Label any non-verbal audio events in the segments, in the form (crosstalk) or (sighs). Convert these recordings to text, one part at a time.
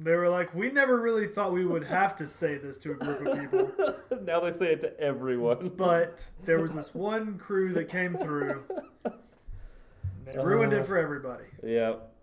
They were like, we never really thought we would have to say this to a group of people, (laughs) now they say it to everyone. but there was this one crew that came through. and They uh-huh. ruined it for everybody. Yep.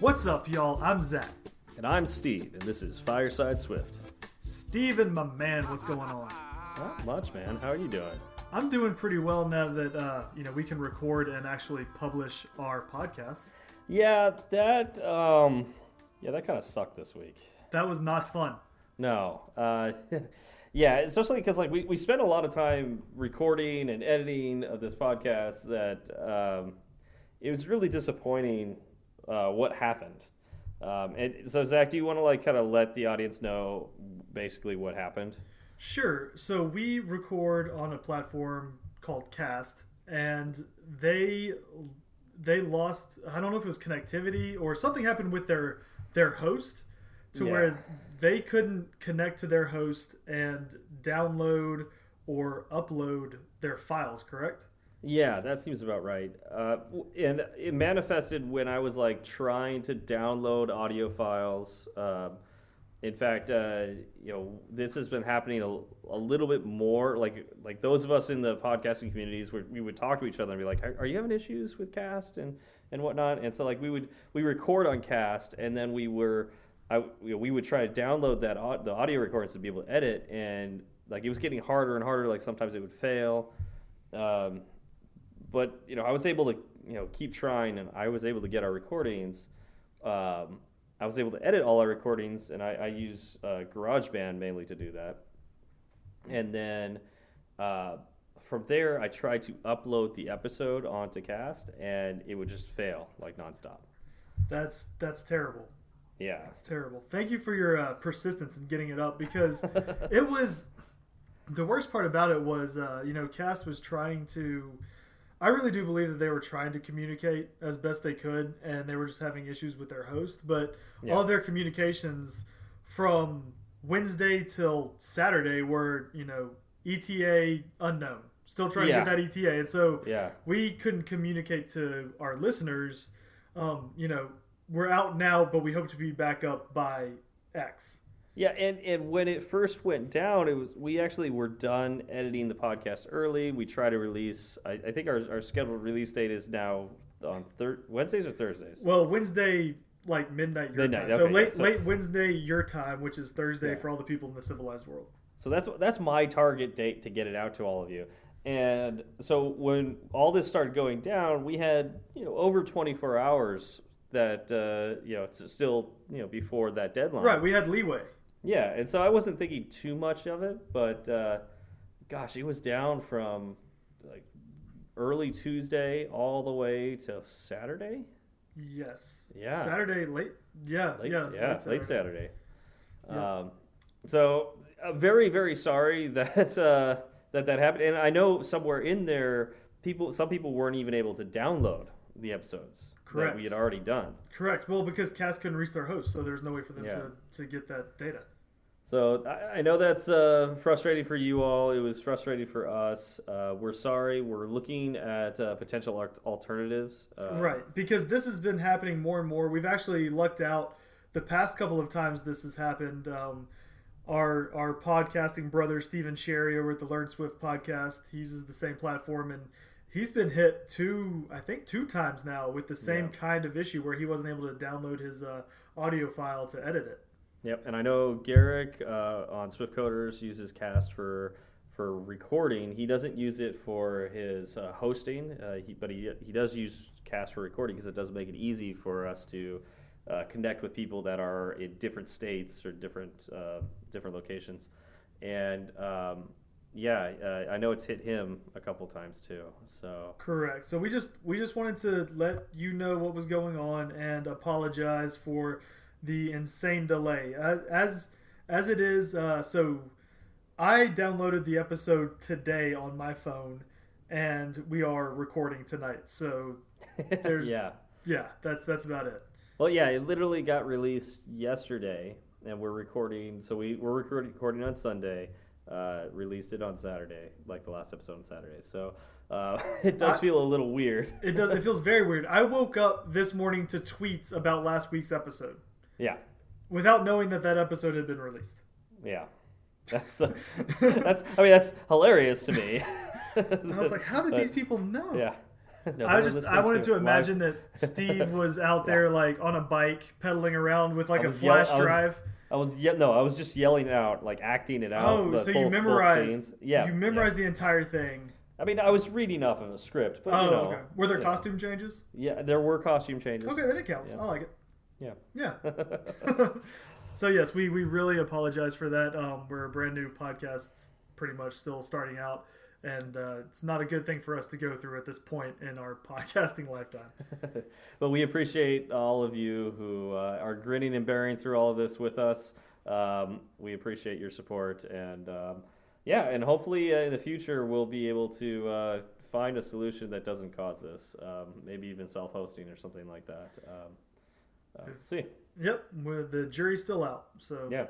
What's up, y'all? I'm Zach. And I'm Steve, and this is Fireside Swift. Steven, my man, what's going on? Not much, man. How are you doing? I'm doing pretty well now that uh, you know we can record and actually publish our podcast. Yeah, that um, yeah, that kind of sucked this week. That was not fun. No, uh, (laughs) yeah, especially because like we, we spent a lot of time recording and editing of this podcast. That um, it was really disappointing uh, what happened. Um, and so, Zach, do you want to like kind of let the audience know basically what happened? Sure. So we record on a platform called Cast, and they they lost. I don't know if it was connectivity or something happened with their their host to Yeah. where they couldn't connect to their host and download or upload their files. Correct? Yeah, that seems about right. Uh, and it manifested when I was like trying to download audio files. Um, in fact, uh, you know, this has been happening a, a little bit more. Like, like those of us in the podcasting communities, where we would talk to each other and be like, "Are, you having issues with Cast and and whatnot?" And so, like, we would we record on Cast, and then we were, I, you know, we would try to download that the audio recordings to be able to edit, and like it was getting harder and harder. Like sometimes it would fail. Um, but you know, I was able to you know keep trying, and I was able to get our recordings. Um, I was able to edit all our recordings, and I, I use uh, GarageBand mainly to do that. And then uh, from there, I tried to upload the episode onto Cast, and it would just fail like nonstop. That's that's terrible. Yeah, That's terrible. Thank you for your uh, persistence in getting it up because it was the worst part about it was uh, you know Cast was trying to. I really do believe that they were trying to communicate as best they could, and they were just having issues with their host. But Yeah. all their communications from Wednesday till Saturday were you know ETA unknown, still trying Yeah. to get that ETA, and so yeah. we couldn't communicate to our listeners. Um, you know, we're out now, but we hope to be back up by X. Yeah, and, and when it first went down, it was we actually were done editing the podcast early. We try to release. I, I think our, our scheduled release date is now on thir- Wednesdays or Thursdays. Well, Wednesday, like midnight your Midnight, time. so late, yeah, so- late Wednesday your time, which is Thursday Yeah. for all the people in the civilized world. So that's that's my target date to get it out to all of you. And so when all this started going down, we had you know over 24 hours that uh, you know it's still you know before that deadline. Right, we had leeway. Yeah, and so I wasn't thinking too much of it, but uh, gosh, it was down from like early Tuesday all the way to Saturday. Yes. Yeah. Saturday late. Yeah. Late, yeah. yeah, late Saturday. Yeah. Um, so uh, very, very sorry (laughs) that uh, that that happened, and I know somewhere in there, people, some people weren't even able to download the episodes that Correct. we had already done. Correct. Well, because Cast couldn't reach their host, so there's no way for them Yeah. to, to get that data. So I, I know that's uh, frustrating for you all. It was frustrating for us. Uh, we're sorry. We're looking at uh, potential alternatives. Uh, Right, because this has been happening more and more. We've actually lucked out the past couple of times this has happened. Um, our our podcasting brother Stephen Sherry over at the Learn Swift podcast, he uses the same platform, and he's been hit two, I think, two times now with the same Yeah. kind of issue where he wasn't able to download his uh, audio file to edit it. Yep. And I know Garric uh, on Swift Coders uses Cast for for recording. He doesn't use it for his uh, hosting, uh, he, but he he does use Cast for recording because it does make it easy for us to uh, connect with people that are in different states or different uh, different locations. And um, yeah, uh, I know it's hit him a couple times too. So Correct. So we just we just wanted to let you know what was going on and apologize for the insane delay. As as, as it is, uh, so I downloaded the episode today on my phone, and we are recording tonight. So (laughs) There's- yeah. yeah, that's that's about it. Well, yeah, it literally got released yesterday, and we're recording. So we we're recording, recording on Sunday. Uh, released it on Saturday, like the last episode on Saturday. So uh, (laughs) it does I- feel a little weird. It does. It feels very weird. I woke up this morning to tweets about last week's episode Yeah, without knowing that that episode had been released. yeah. That's uh, (laughs) that's. I mean, that's hilarious to me. (laughs) I was like, how did But- these people know? Yeah. (laughs) No, I just I wanted to live. imagine that Steve was out there like on a bike pedaling around with like a yell- flash I was- drive. I was ye- no, I was just yelling out, like acting it out. Oh, the so full- you memorized? Yeah, you yeah. memorized the entire thing. I mean, I was reading off of a script, but oh, you know, okay. Were there yeah. costume changes? Yeah, there were costume changes. Okay, then it counts. Yeah. I like it. Yeah. Yeah. (laughs) so yes, we we really apologize for that. Um, we're a brand new podcast, pretty much still starting out, and uh, it's not a good thing for us to go through at this point in our (laughs) podcasting lifetime. (laughs) but we appreciate all of you who uh, are grinning and bearing through all of this with us. Um, we appreciate your support, and um, yeah, and hopefully uh, in the future we'll be able to uh, find a solution that doesn't cause this. Um, maybe even self-hosting or something like that. Uh, see, Yep, with the jury's still out. So yeah,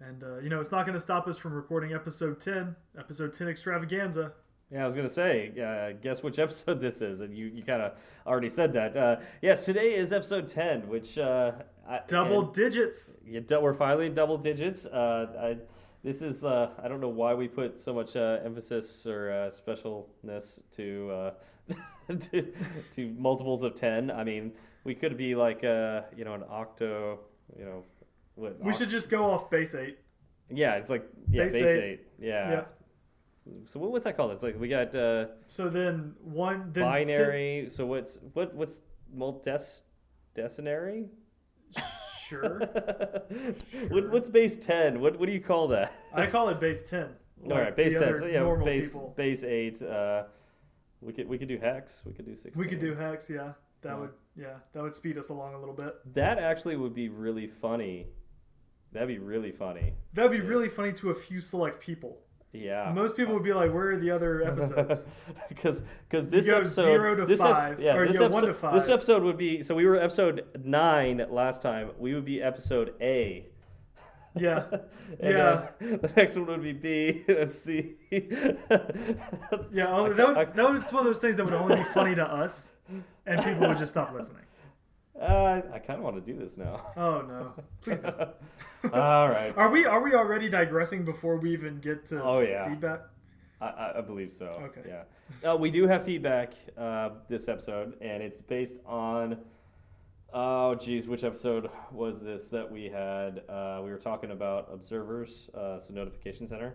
and uh, you know it's not going to stop us from recording episode ten, episode ten extravaganza. yeah. I was gonna say, uh, guess which (laughs) episode this is, and you, you kind of already said that. Uh, yes, today is episode ten, which uh, I, Double digits. Yeah, we're finally in double digits. Uh, I, this is uh, I don't know why we put so much uh, emphasis or uh, specialness to, uh, (laughs) to to multiples of ten. I mean, we could be like uh, you know an octo. You know, what, We oct- should just go off base eight. Yeah, it's like yeah, Base base, eight. eight. Yeah. Yeah. So, so what's that called? It's like we got uh, So then one then binary. So what's what what's multes decinary? sure. (laughs) what, what's base ten? What what do you call that? I call it base ten. All like right, base ten. So yeah, base people. base eight. Uh, we could we could do hex. We could do sixteen. We could do hex, yeah. That Yeah. would yeah, that would speed us along a little bit. that. Actually, would be really funny. That'd be really funny. That'd be really funny to a few select people. Yeah. Most people would be like, "Where are the other (laughs) episodes?" Because because this episode zero to this ep- five, yeah this episode, one to five. this episode would be so we were episode nine last time we would be episode A. Yeah. (laughs) Yeah. then (laughs) the next one would be B (laughs) and C. Yeah, oh, that would, that would, it's one of those things that would only be funny to us, and people would just stop listening. Uh, I kind of want to do this now. Oh no, please don't. All right. Are we are we already digressing before we even get to Oh, yeah. feedback? I- I, I believe so. Okay. Yeah. Uh, we do have feedback uh, this episode, and it's based on. Oh, geez, which episode was this that we had? Uh, we were talking about observers, uh, so notification center.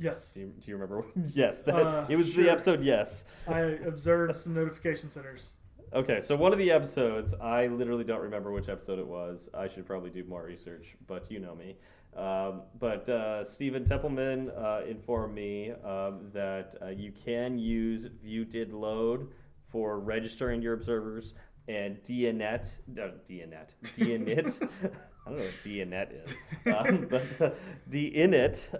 Yes, Do you, do you remember? (laughs) yes, that, Uh, it was sure. the episode. Yes. I observed some notification centers. Okay, so one of the episodes, I literally don't remember which episode it was. I should probably do more research, but you know me. Um, but uh, Stephen Templeman uh, informed me um, that uh, you can use view did load for registering your observers and deinit, no, deinit, deinit. I don't know what deinit is, um, (laughs) but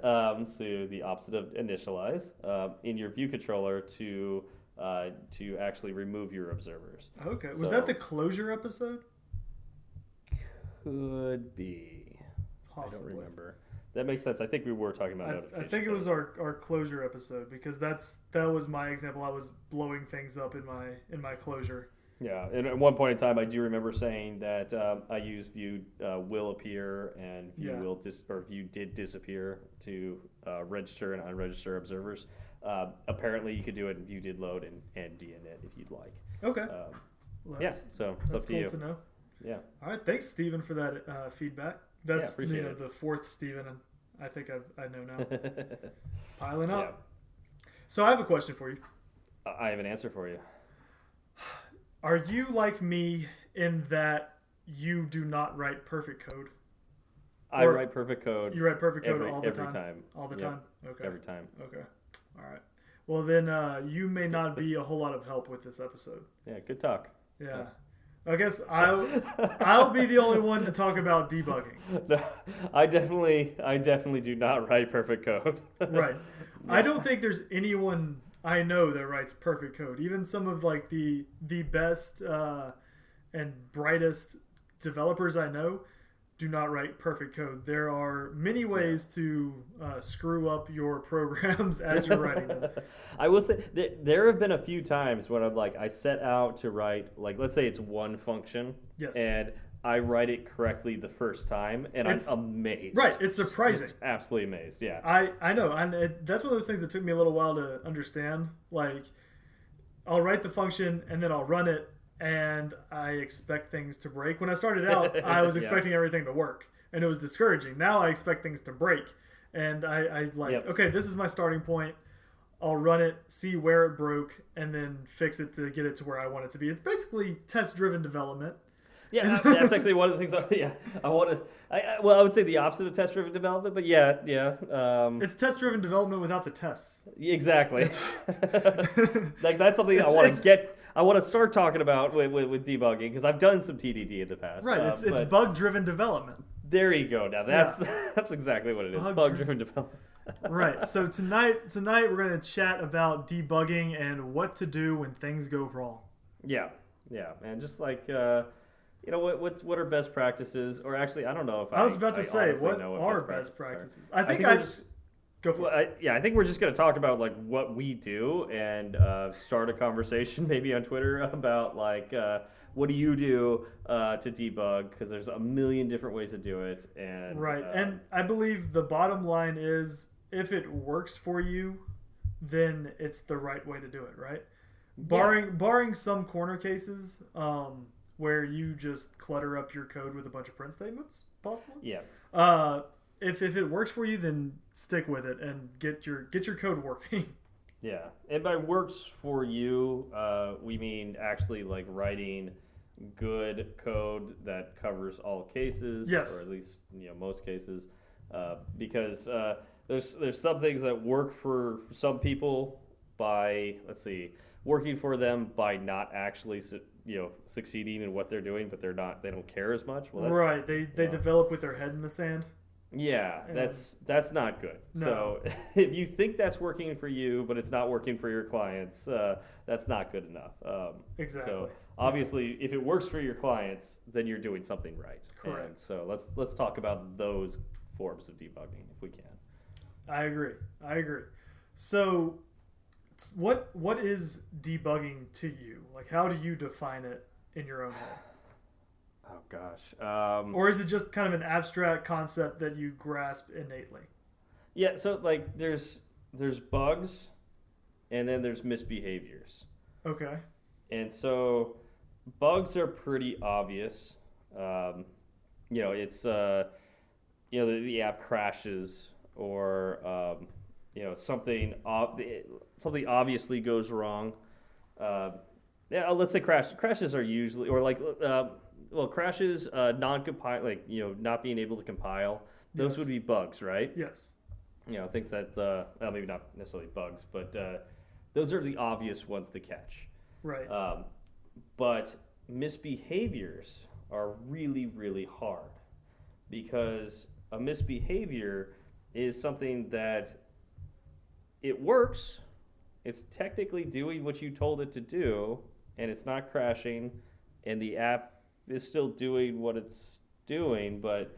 uh, um, so the opposite of initialize, um, in your view controller to uh, to actually remove your observers. Okay, was that the closure episode? Could be. I don't remember. That makes sense. I think we were talking about I, I think it was our, our closure episode because that's that was my example. I was blowing things up in my in my closure. Yeah, and at one point in time, I do remember saying that um, I use view uh, will appear and view Yeah. will dis- or view did disappear to uh, register and unregister observers. Uh, apparently, you could do it in view did load and, and deinit if you'd like. Okay, Um, well, yeah, so it's that's up to cool you. to know. Yeah, All right, thanks, Stephen, for that uh, feedback. That's you know it. the fourth Stephen, I think I've, I know now. (laughs) Piling up. So I have a question for you. I have an answer for you. Are you like me in that you do not write perfect code? I Or- write perfect code You write perfect code every, all the time. every time. time. All the Yep, time. Okay. Every time. Okay. All right. Well, then uh, you may not be a whole lot of help with this episode. Yeah, good talk. Yeah. I guess I'll I'll be the only one to talk about debugging. (laughs) No, I definitely, I definitely do not write perfect code. Right. (laughs) I don't think there's anyone I know that writes perfect code. Even some of like the the best uh, and brightest developers I know, do not write perfect code. There are many ways to uh, screw up your (laughs) programs as you're writing them. (laughs) I will say there, there have been a few times when I'm like, I set out to write, like, let's say it's one function, Yes. and I write it correctly the first time, and It's- I'm amazed. Right, it's surprising. Absolutely amazed. Yeah. I I know, and it, that's one of those things that took me a little while to understand. Like, I'll write the function and then I'll run it, and I expect things to break. When I started out, (laughs) I was Yeah. expecting everything to work, and it was discouraging. Now I expect things to break, and I, I like, Yep. okay, this is my starting point. I'll run it, see where it broke, and then fix it to get it to where I want it to be. It's basically test-driven development. Yeah, that- that's actually one of the things. I, (laughs) yeah, I want to. I, I, well, I would say the opposite of test-driven development, but yeah, yeah, um, It's test-driven development without the tests. exactly. (laughs) (laughs) like that's something I want to get. I want to start talking about with, with, with debugging because I've done some TDD in the past. Right, uh, it's it's bug-driven development. there you go. Now that's that's exactly what it is. Bug- Bug-driven development. right. So tonight, tonight we're going to chat about debugging and what to do when things go wrong. Yeah, yeah, and just like uh, you know, what what's what are best practices? Or actually, I don't know if I, I was about to I say, honestly what are best practices practices? I think we're I just- go for Well, it. I, yeah, I think we're just going to talk about like what we do and uh, start a conversation (laughs) maybe on Twitter about like uh, what do you do uh, to debug because there's a million different ways to do it and Right. uh, And I believe the bottom line is if it works for you, then it's the right way to do it, right? Barring barring some corner cases um, where you just clutter up your code with a bunch of print statements, possibly. yeah, Uh, if, if it works for you, then stick with it and get your get your code working. (laughs) yeah, and by works for you, uh, we mean actually like writing good code that covers all cases, Yes. or at least you know most cases, uh, because uh, there's there's some things that work for some people by let's see working for them by not actually you know succeeding in what they're doing, but they're not they don't care as much. Well, that, right. They they Yeah. develop with their head in the sand. yeah, Yeah. that's that's not good. No. So (laughs) if you think that's working for you, but it's not working for your clients, uh, that's not good enough. Um, Exactly. So obviously, if it works for your clients, then you're doing something right. Correct. And so let's let's talk about those forms of debugging if we can. I agree. I agree. So, what what is debugging to you? Like, how do you define it in your own head? Oh gosh. Um, Or is it just kind of an abstract concept that you grasp innately? yeah. So like, there's there's bugs, and then there's misbehaviors. Okay. And so bugs are pretty obvious. Um, you know, it's uh, you know the, the app crashes or um, you know something ob- something obviously goes wrong. Uh, yeah, let's say crash crashes are usually or like uh, well crashes uh, non-compile like you know not being able to compile. Those Yes. would be bugs, right? Yes. you know things that uh, well, maybe not necessarily bugs, but uh, those are the obvious ones to catch. Right. Um, but misbehaviors are really, really hard because a misbehavior is something that it works, it's technically doing what you told it to do, and it's not crashing, and the app is still doing what it's doing, but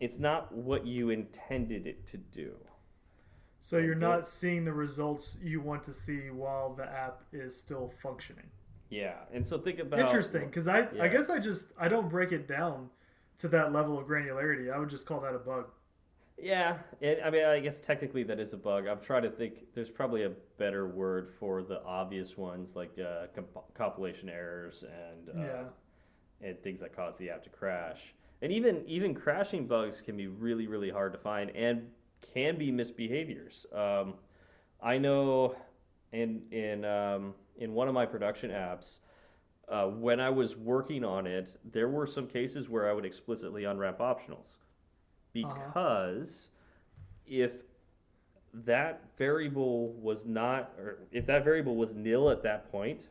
it's not what you intended it to do. so you're not seeing the results you want to see while the app is still functioning. Yeah, and so think about Interesting, because I I guess I just I don't break it down to that level of granularity. I would just call that a bug. Yeah, and I mean, I guess technically that is a bug. I'm trying to think. There's probably a better word for the obvious ones, like uh, comp- compilation errors and uh, Yeah. and things that cause the app to crash. And even even crashing bugs can be really really hard to find and can be misbehaviors. Um, I know in in um, in one of my production apps. Uh, when I was working on it, there were some cases where I would explicitly unwrap optionals because if that variable was not, or if that variable was nil at that point,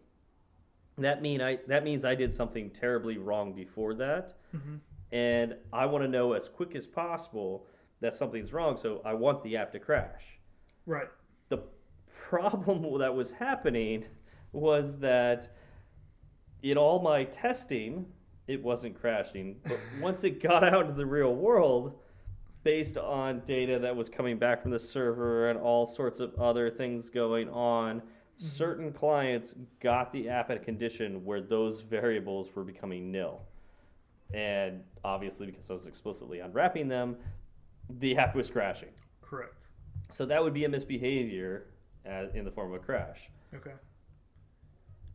that mean I that means I did something terribly wrong before that, Mhm. and I want to know as quick as possible that something's wrong. So I want the app to crash. Right. The problem (laughs) that was happening was that in all my testing, it wasn't crashing. But once it got (laughs) out into the real world, based on data that was coming back from the server and all sorts of other things going on, certain clients got the app at a condition where those variables were becoming nil. And obviously, because I was explicitly unwrapping them, the app was crashing. Correct. So that would be a misbehavior uh, in the form of a crash. Okay.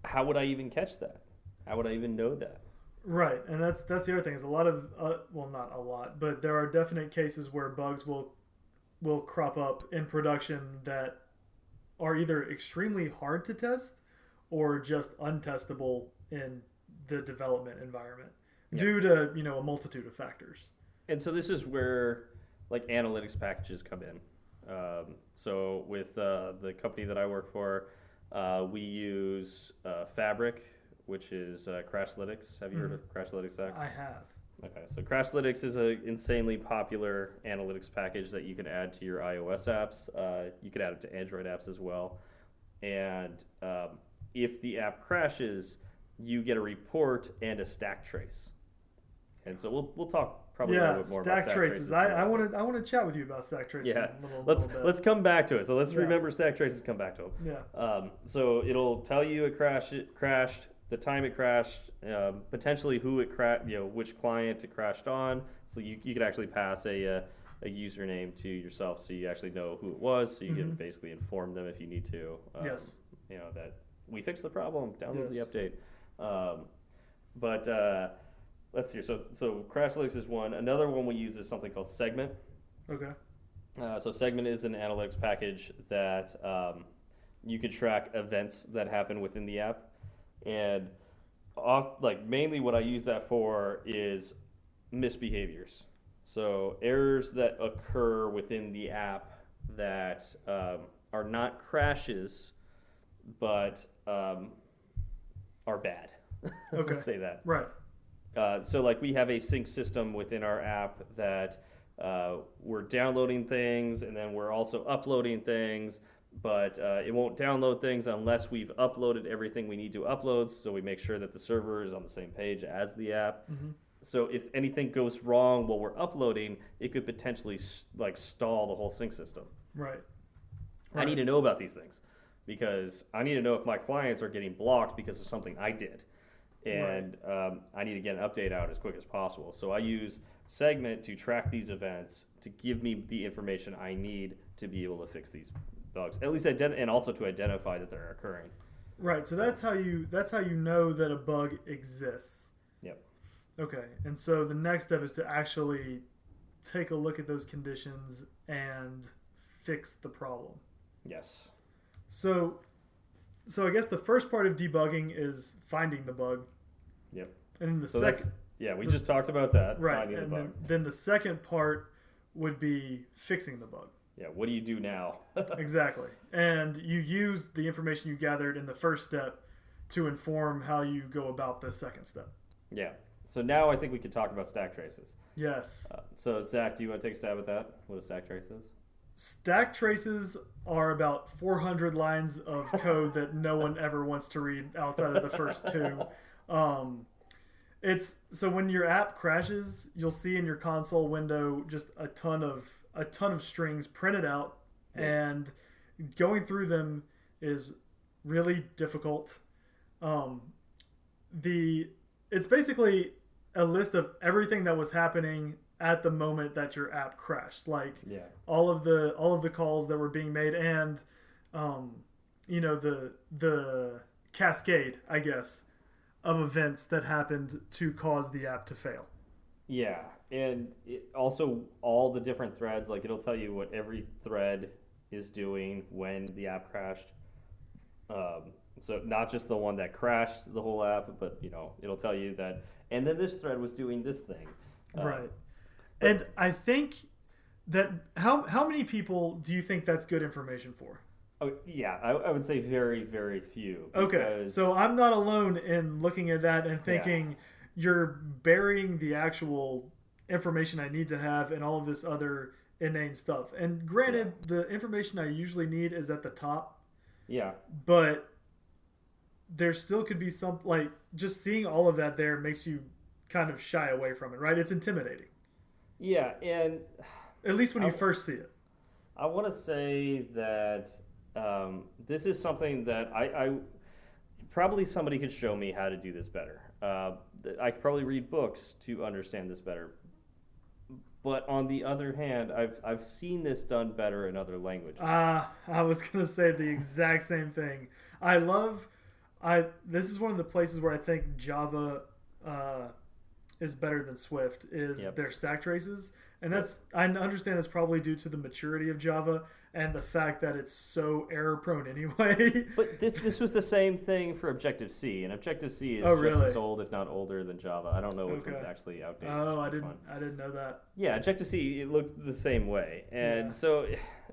How would I even catch that? How would I even know that? Right, and that's that's the other thing is a lot of uh, well, not a lot, but there are definite cases where bugs will will crop up in production that are either extremely hard to test or just untestable in the development environment Yeah. due to you know a multitude of factors. And so this is where like analytics packages come in. Um, so with uh, the company that I work for, uh, we use uh, Fabric, which is uh, Crashlytics. Have you heard of Crashlytics, Zach? I have. Okay, so Crashlytics is an insanely popular analytics package that you can add to your iOS apps. Uh, you could add it to Android apps as well. And um, if the app crashes, you get a report and a stack trace. And so we'll, we'll talk probably a little bit more stack about stack traces. I, I want to I want to chat with you about stack traces. Yeah, a little, let's little bit. let's come back to it. So let's Yeah. remember stack traces. Come back to them. yeah Um, so it'll tell you it crashed, it crashed, the time it crashed, um, potentially who it crashed, you know, which client it crashed on. So you, you could actually pass a, uh, a username to yourself, so you actually know who it was. So you can Mhm. basically inform them if you need to. Um, Yes. You know that we fixed the problem. Download Yes. the update. Um, but uh, let's see. So so Crashlytics is one. Another one we use is something called Segment. okay Uh, so Segment is an analytics package that um, you can track events that happen within the app, and off, like mainly what I use that for is misbehaviors. So errors that occur within the app that um, are not crashes, but um, are bad. (laughs) Okay. Let's say that. right Uh, so like we have a sync system within our app that uh, we're downloading things and then we're also uploading things, but uh, it won't download things unless we've uploaded everything we need to upload. So we make sure that the server is on the same page as the app. Mhm. So if anything goes wrong while we're uploading, it could potentially s- like stall the whole sync system. right I need to know about these things because I need to know if my clients are getting blocked because of something I did. And um, I need to get an update out as quick as possible. So I use Segment to track these events to give me the information I need to be able to fix these bugs. At least ident- and also to identify that they're occurring. Right. So that's how you that's how you know that a bug exists. Yep. Okay. And so the next step is to actually take a look at those conditions and fix the problem. Yes. So so I guess the first part of debugging is finding the bug. Yep. And then the So second yeah. We the- just talked about that. right, Finding the and bug. then, then the second part would be fixing the bug. Yeah. What do you do now? (laughs) Exactly. And you use the information you gathered in the first step to inform how you go about the second step. yeah. So now I think we could talk about stack traces. Yes. Uh, so Zach, do you want to take a stab at that? What a stack trace is? Stack traces are about 400 lines of (laughs) code that no one ever wants to read outside of the first two. (laughs) Um, it's so when your app crashes, you'll see in your console window just a ton of a ton of strings printed out, Yeah. and going through them is really difficult. Um, the it's basically a list of everything that was happening at the moment that your app crashed, like Yeah. all of the all of the calls that were being made and um, you know the the cascade i guess of events that happened to cause the app to fail Yeah, and it also all the different threads, like it'll tell you what every thread is doing when the app crashed. Um, so not just the one that crashed the whole app, but you know it'll tell you that, and then this thread was doing this thing. Uh, right and i think that how how many people do you think that's good information for Oh, yeah, I, I would say very, very few. okay so i'm not alone in looking at that and thinking you're burying the actual information i need to have and all of this other inane stuff and granted the information i usually need is at the top yeah, but there still could be some like just seeing all of that there makes you kind of shy away from it, right? It's intimidating, Yeah, and at least when you first see it. I want to say that um, this is something that I, I probably somebody could show me how to do this better. Uh, I could probably read books to understand this better. But on the other hand, I've I've seen this done better in other languages. Ah, I was gonna say the exact same thing. I love, I this is one of the places where I think Java uh, is better than Swift is Yep. their stack traces, and that's I understand that's probably due to the maturity of Java and the fact that it's so error prone (laughs) anyway. But this this was the same thing for Objective C, and Objective C is Oh, just really? as old, if not older, than Java. I don't know which one's actually outdated. oh, I didn't one. I didn't know that. Yeah, Objective C it looked the same way, and Yeah. so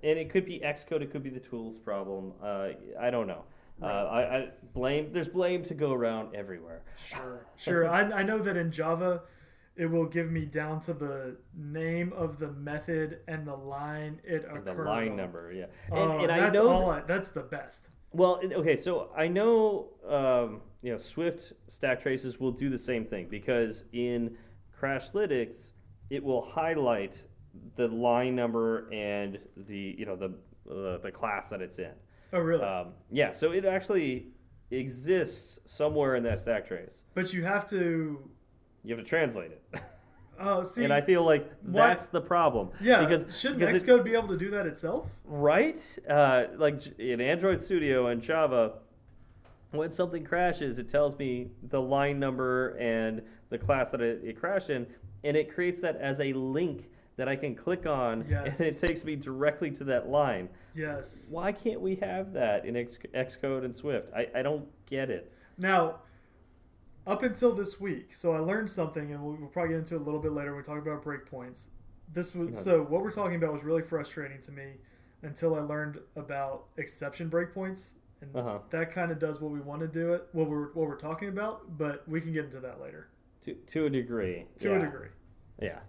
and it could be Xcode, it could be the tools problem. Uh, I don't know. Uh, I, I blame. There's blame to go around everywhere. Sure, sure. I, I know that in Java, it will give me down to the name of the method and the line it And occurred the line on. number, yeah. Oh, And, and I that's know. all. I, that's the best. well, okay, so I know. Um, you know, Swift stack traces will do the same thing because in Crashlytics, it will highlight the line number and the you know the uh, the class that it's in. Oh, really? Um, yeah, so it actually exists somewhere in that stack trace. but you have to. You have to translate it, (laughs) Oh, see. and I feel like what- that's the problem. yeah, because shouldn't because it- Xcode be able to do that itself? right? Uh, like in Android Studio and Java, when something crashes, it tells me the line number and the class that it, it crashed in, and it creates that as a link that I can click on, Yes. (laughs) and it takes me directly to that line. Yes. Why can't we have that in X, Xcode and Swift? I, I don't get it. Now, up until this week, so I learned something, and we'll, we'll probably get into it a little bit later when we talk about breakpoints. This was so what we're talking about was really frustrating to me until I learned about exception breakpoints, and Uh-huh. that kind of does what we want to do it, what we're what we're talking about. But we can get into that later To, to a degree. to yeah. a degree. Yeah.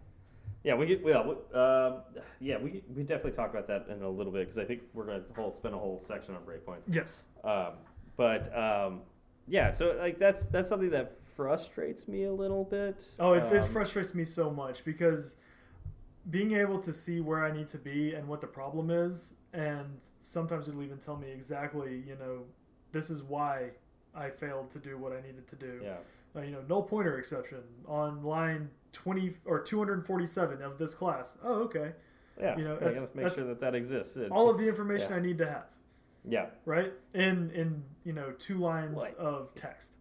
Yeah, we get well. we- Um, yeah, we we definitely talk about that in a little bit because I think we're gonna whole spend a whole section on breakpoints. Yes. Um, but um, yeah, so like that's that's something that frustrates me a little bit. Oh, it, it Um, frustrates me so much because being able to see where I need to be and what the problem is, and sometimes it'll even tell me exactly, you know, this is why I failed to do what I needed to do. Yeah. Uh, you know, null pointer exception on line 20 or 247 of this class. Oh, okay. Yeah. You know, that's- make that's sure that that exists. It- All of the information Yeah. I need to have, yeah. right? In in you know two lines Like- of text.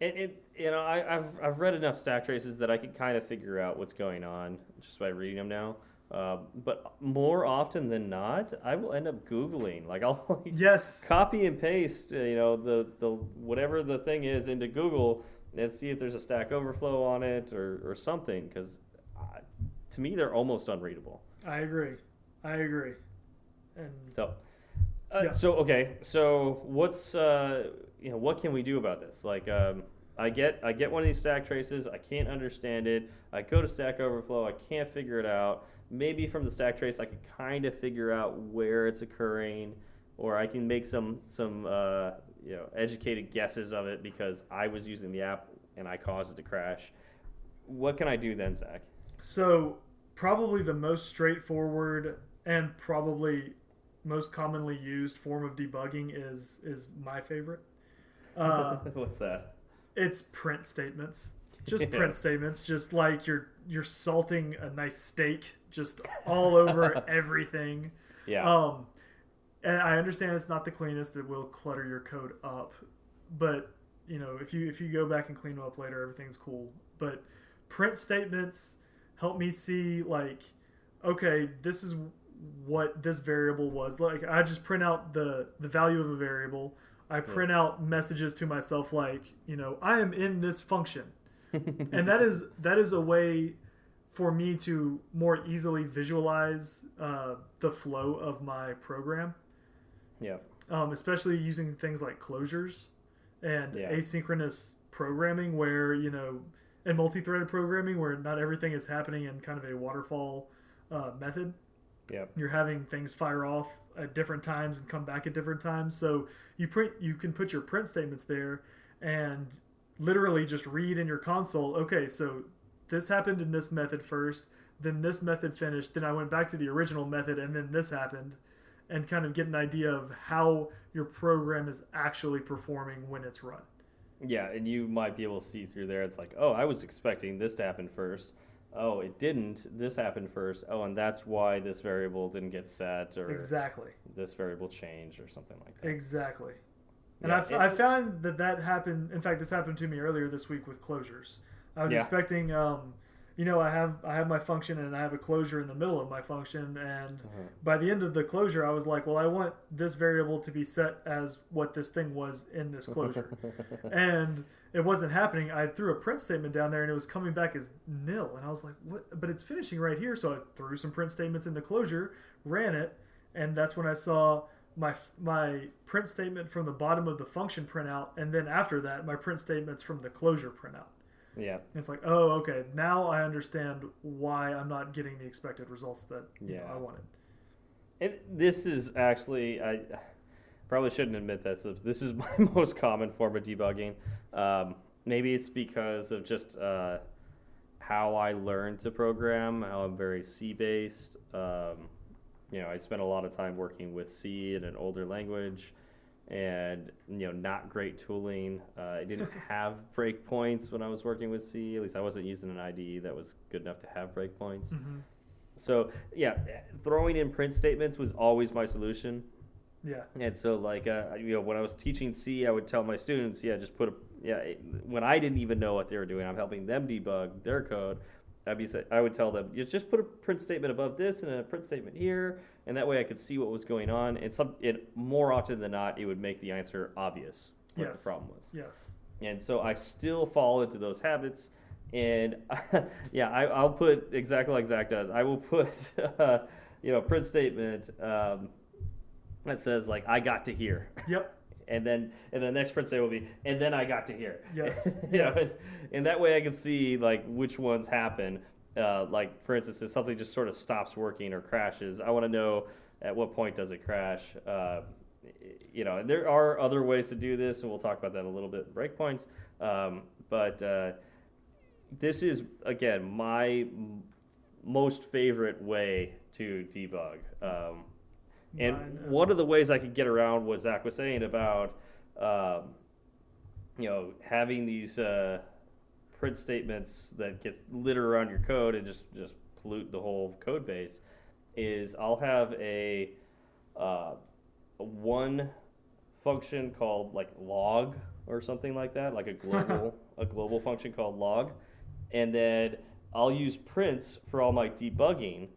It, it you know I, I've I've read enough stack traces that I can kind of figure out what's going on just by reading them now. Uh, but more often than not, I will end up googling. Like (laughs) I'll like, Yes. copy and paste, uh, you know, the the whatever the thing is into Google and see if there's a Stack Overflow on it or or something. Because uh, to me, they're almost unreadable. I agree. I agree. And So, uh, Yeah. so okay. So what's uh, you know what can we do about this? Like, um, I get I get one of these stack traces. I can't understand it. I go to Stack Overflow. I can't figure it out. Maybe from the stack trace, I can kind of figure out where it's occurring, or I can make some some uh, you know educated guesses of it because I was using the app and I caused it to crash. What can I do then, Zach? So, probably the most straightforward and probably most commonly used form of debugging is is my favorite. (laughs) Uh, What's that? it's print statements. Just Yeah. (laughs) print statements, just like you're you're salting a nice steak just all over (laughs) everything. Yeah. Um, and I understand it's not the cleanest; it will clutter your code up. But you know, if you if you go back and clean them up later, everything's cool. But print statements help me see like, okay, this is what this variable was. Like I just print out the the value of a variable. I print out messages to myself like, you know, I am in this function (laughs) and that is that is a way for me to more easily visualize uh, the flow of my program, yeah. um, especially using things like closures and Yeah. asynchronous programming, where you know, and multi-threaded programming, where not everything is happening in kind of a waterfall uh, method. Yep. You're having things fire off at different times and come back at different times. So you print, you can put your print statements there, and literally just read in your console, okay, so this happened in this method first, then this method finished, then I went back to the original method, and then this happened, and kind of get an idea of how your program is actually performing when it's run. Yeah, and you might be able to see through there. It's like, oh, I was expecting this to happen first. Oh, it didn't. This happened first. Oh, and that's why this variable didn't get set, or Exactly. this variable changed, or something like that. Exactly. And Yeah, I, it- I found that that happened. In fact, this happened to me earlier this week with closures. I was Yeah. expecting, um, you know, I have I have my function and I have a closure in the middle of my function, and Uh-huh. by the end of the closure, I was like, well, I want this variable to be set as what this thing was in this closure, (laughs) and it wasn't happening. I threw a print statement down there, and it was coming back as nil, and I was like, what? But it's finishing right here, so I threw some print statements in the closure, ran it, and that's when I saw my my print statement from the bottom of the function printout, and then after that, my print statements from the closure printout. yeah, And it's like, oh, okay, now I understand why I'm not getting the expected results that you know, I wanted. and this is actually I probably shouldn't admit this. This is (laughs) my most common form of debugging. Um, maybe it's because of just uh, how I learned to program. How I'm very C based. Um, you know, I spent a lot of time working with C in an older language, and you know, not great tooling. Uh, I didn't (laughs) have breakpoints when I was working with C. At least I wasn't using an IDE that was good enough to have breakpoints. hmm So yeah, throwing in print statements was always my solution. Yeah, And so like uh, you know when I was teaching C, I would tell my students, yeah, just put a yeah. When I didn't even know what they were doing, I'm helping them debug their code. I'd be I would tell them, just put a print statement above this and a print statement here, and that way I could see what was going on. And some it more often than not, it would make the answer obvious what Yes. the problem was. yes, And so I still fall into those habits. And (laughs) yeah, I, I'll put exactly like Zach does. I will put, uh, (laughs) you know, print statement um, that says like I got to here, yep, (laughs) and then and the next print statement will be and then I got to here. Yes, (laughs) You know, yes. and, and that way I can see like which ones happen. Uh, like for instance, if something just sort of stops working or crashes, I want to know at what point does it crash. Uh, you know, and there are other ways to do this, and we'll talk about that in a little bit. in Breakpoints, um, but uh, this is again my m- most favorite way to debug. Um, and Mine one of the ways I could get around what Zach was saying about, um, you know, having these uh, print statements that gets litter around your code and just just pollute the whole code base, is I'll have a, uh, a one function called like log or something like that, like a (laughs) global a global function called log, and then I'll use prints for all my debugging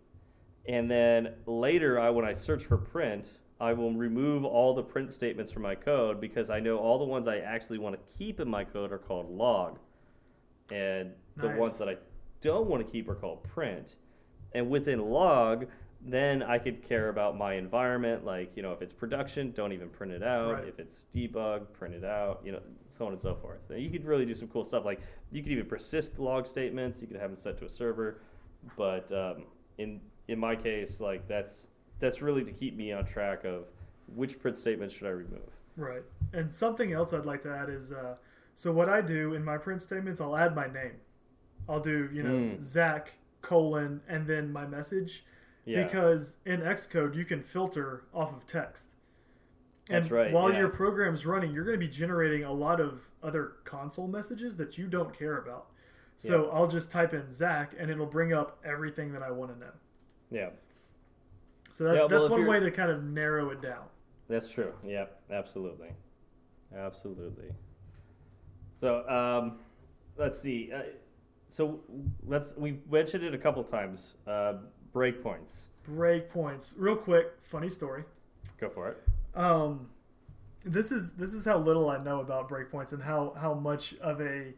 and then later, I when I search for print, I will remove all the print statements from my code because I know all the ones I actually want to keep in my code are called log, and the ones that I don't want to keep are called print. And within log, then I could care about my environment, like you know, if it's production, don't even print it out. Right. If it's debug, print it out. You know, so on and so forth. And you could really do some cool stuff. Like you could even persist log statements. You could have them set to a server, but um, in in my case, like that's that's really to keep me on track of which print statements should I remove. right. And something else I'd like to add is, uh, so what I do in my print statements, I'll add my name. I'll do, you know, Mm. Zach colon and then my message. Yeah, because in Xcode you can filter off of text. And That's right, while yeah. your program's running, you're going to be generating a lot of other console messages that you don't care about. So I'll just type in Zach and it'll bring up everything that I want to know. Yeah, So that, Yeah, that's if one way to kind of narrow it down. that's true. Yeah, absolutely, absolutely. So um, let's see. Uh, so let's we've mentioned it a couple times. Uh, breakpoints. Breakpoints. Real quick, funny story. Go for it. Um, this is this is how little I know about breakpoints and how how much of a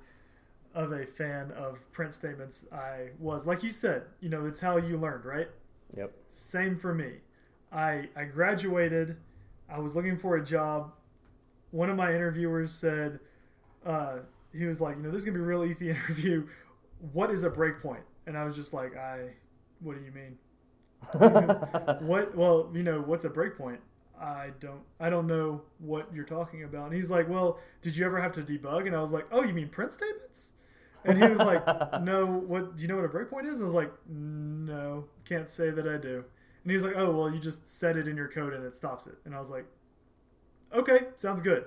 of a fan of print statements I was. Like you said, you know, it's how you learned, right? Yep. Same for me. I I graduated. I was looking for a job. One of my interviewers said, uh, he was like, you know, this is gonna be a real easy (laughs) interview. What is a breakpoint? And I was just like, I, what do you mean? (laughs) What? Well, you know, what's a breakpoint? I don't I don't know what you're talking about. And he's like, well, did you ever have to debug? And I was like, oh, you mean print statements? And he was like, (laughs) no, what do you know what a breakpoint is? I was like, no, can't say that I do. And he was like, oh, well, you just set it in your code and it stops it. And I was like, okay, sounds good.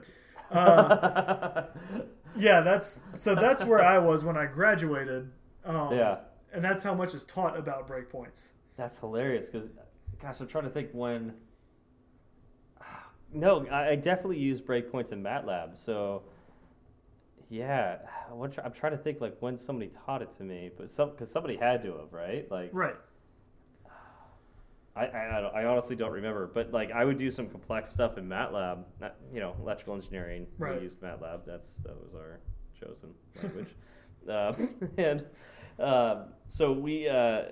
Uh, (laughs) yeah, that's so that's where I was when I graduated. Um, yeah. and that's how much is taught about breakpoints. That's hilarious because, gosh, I'm trying to think when. (sighs) No, I I definitely use breakpoints in MATLAB. So, yeah, (sighs) I'm trying to think like when somebody taught it to me, but some because somebody had to have, right? Like, Right. I, I, I I honestly don't remember, but like I would do some complex stuff in MATLAB. Not, you know, electrical engineering. Right. We used MATLAB. That's that was our chosen language. uh, (laughs) (laughs) and uh, so we, uh,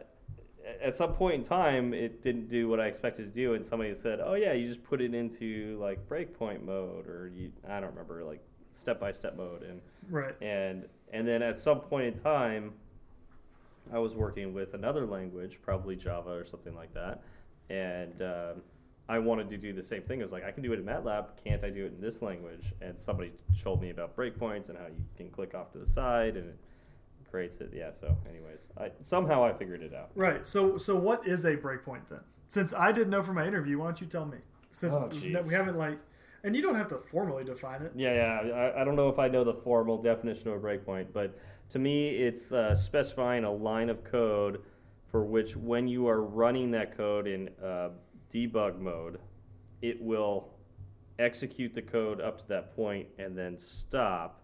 at some point in time, it didn't do what I expected to do, and somebody said, "Oh yeah, you just put it into like breakpoint mode, or you I don't remember like step by step mode." And Right. and and then at some point in time i was working with another language probably java or something like that and um, i wanted to do the same thing i was like i can do it in matlab can't i do it in this language and somebody told me about breakpoints and how you can click off to the side and it creates it yeah so anyways I, somehow i figured it out Right. So so what is a breakpoint then? Since I didn't know for my interview, why don't you tell me? Since Oh, we we haven't like, and you don't have to formally define it. Yeah, yeah. I, I don't know if I know the formal definition of a breakpoint, but to me, it's uh, specifying a line of code for which, when you are running that code in uh, debug mode, it will execute the code up to that point and then stop.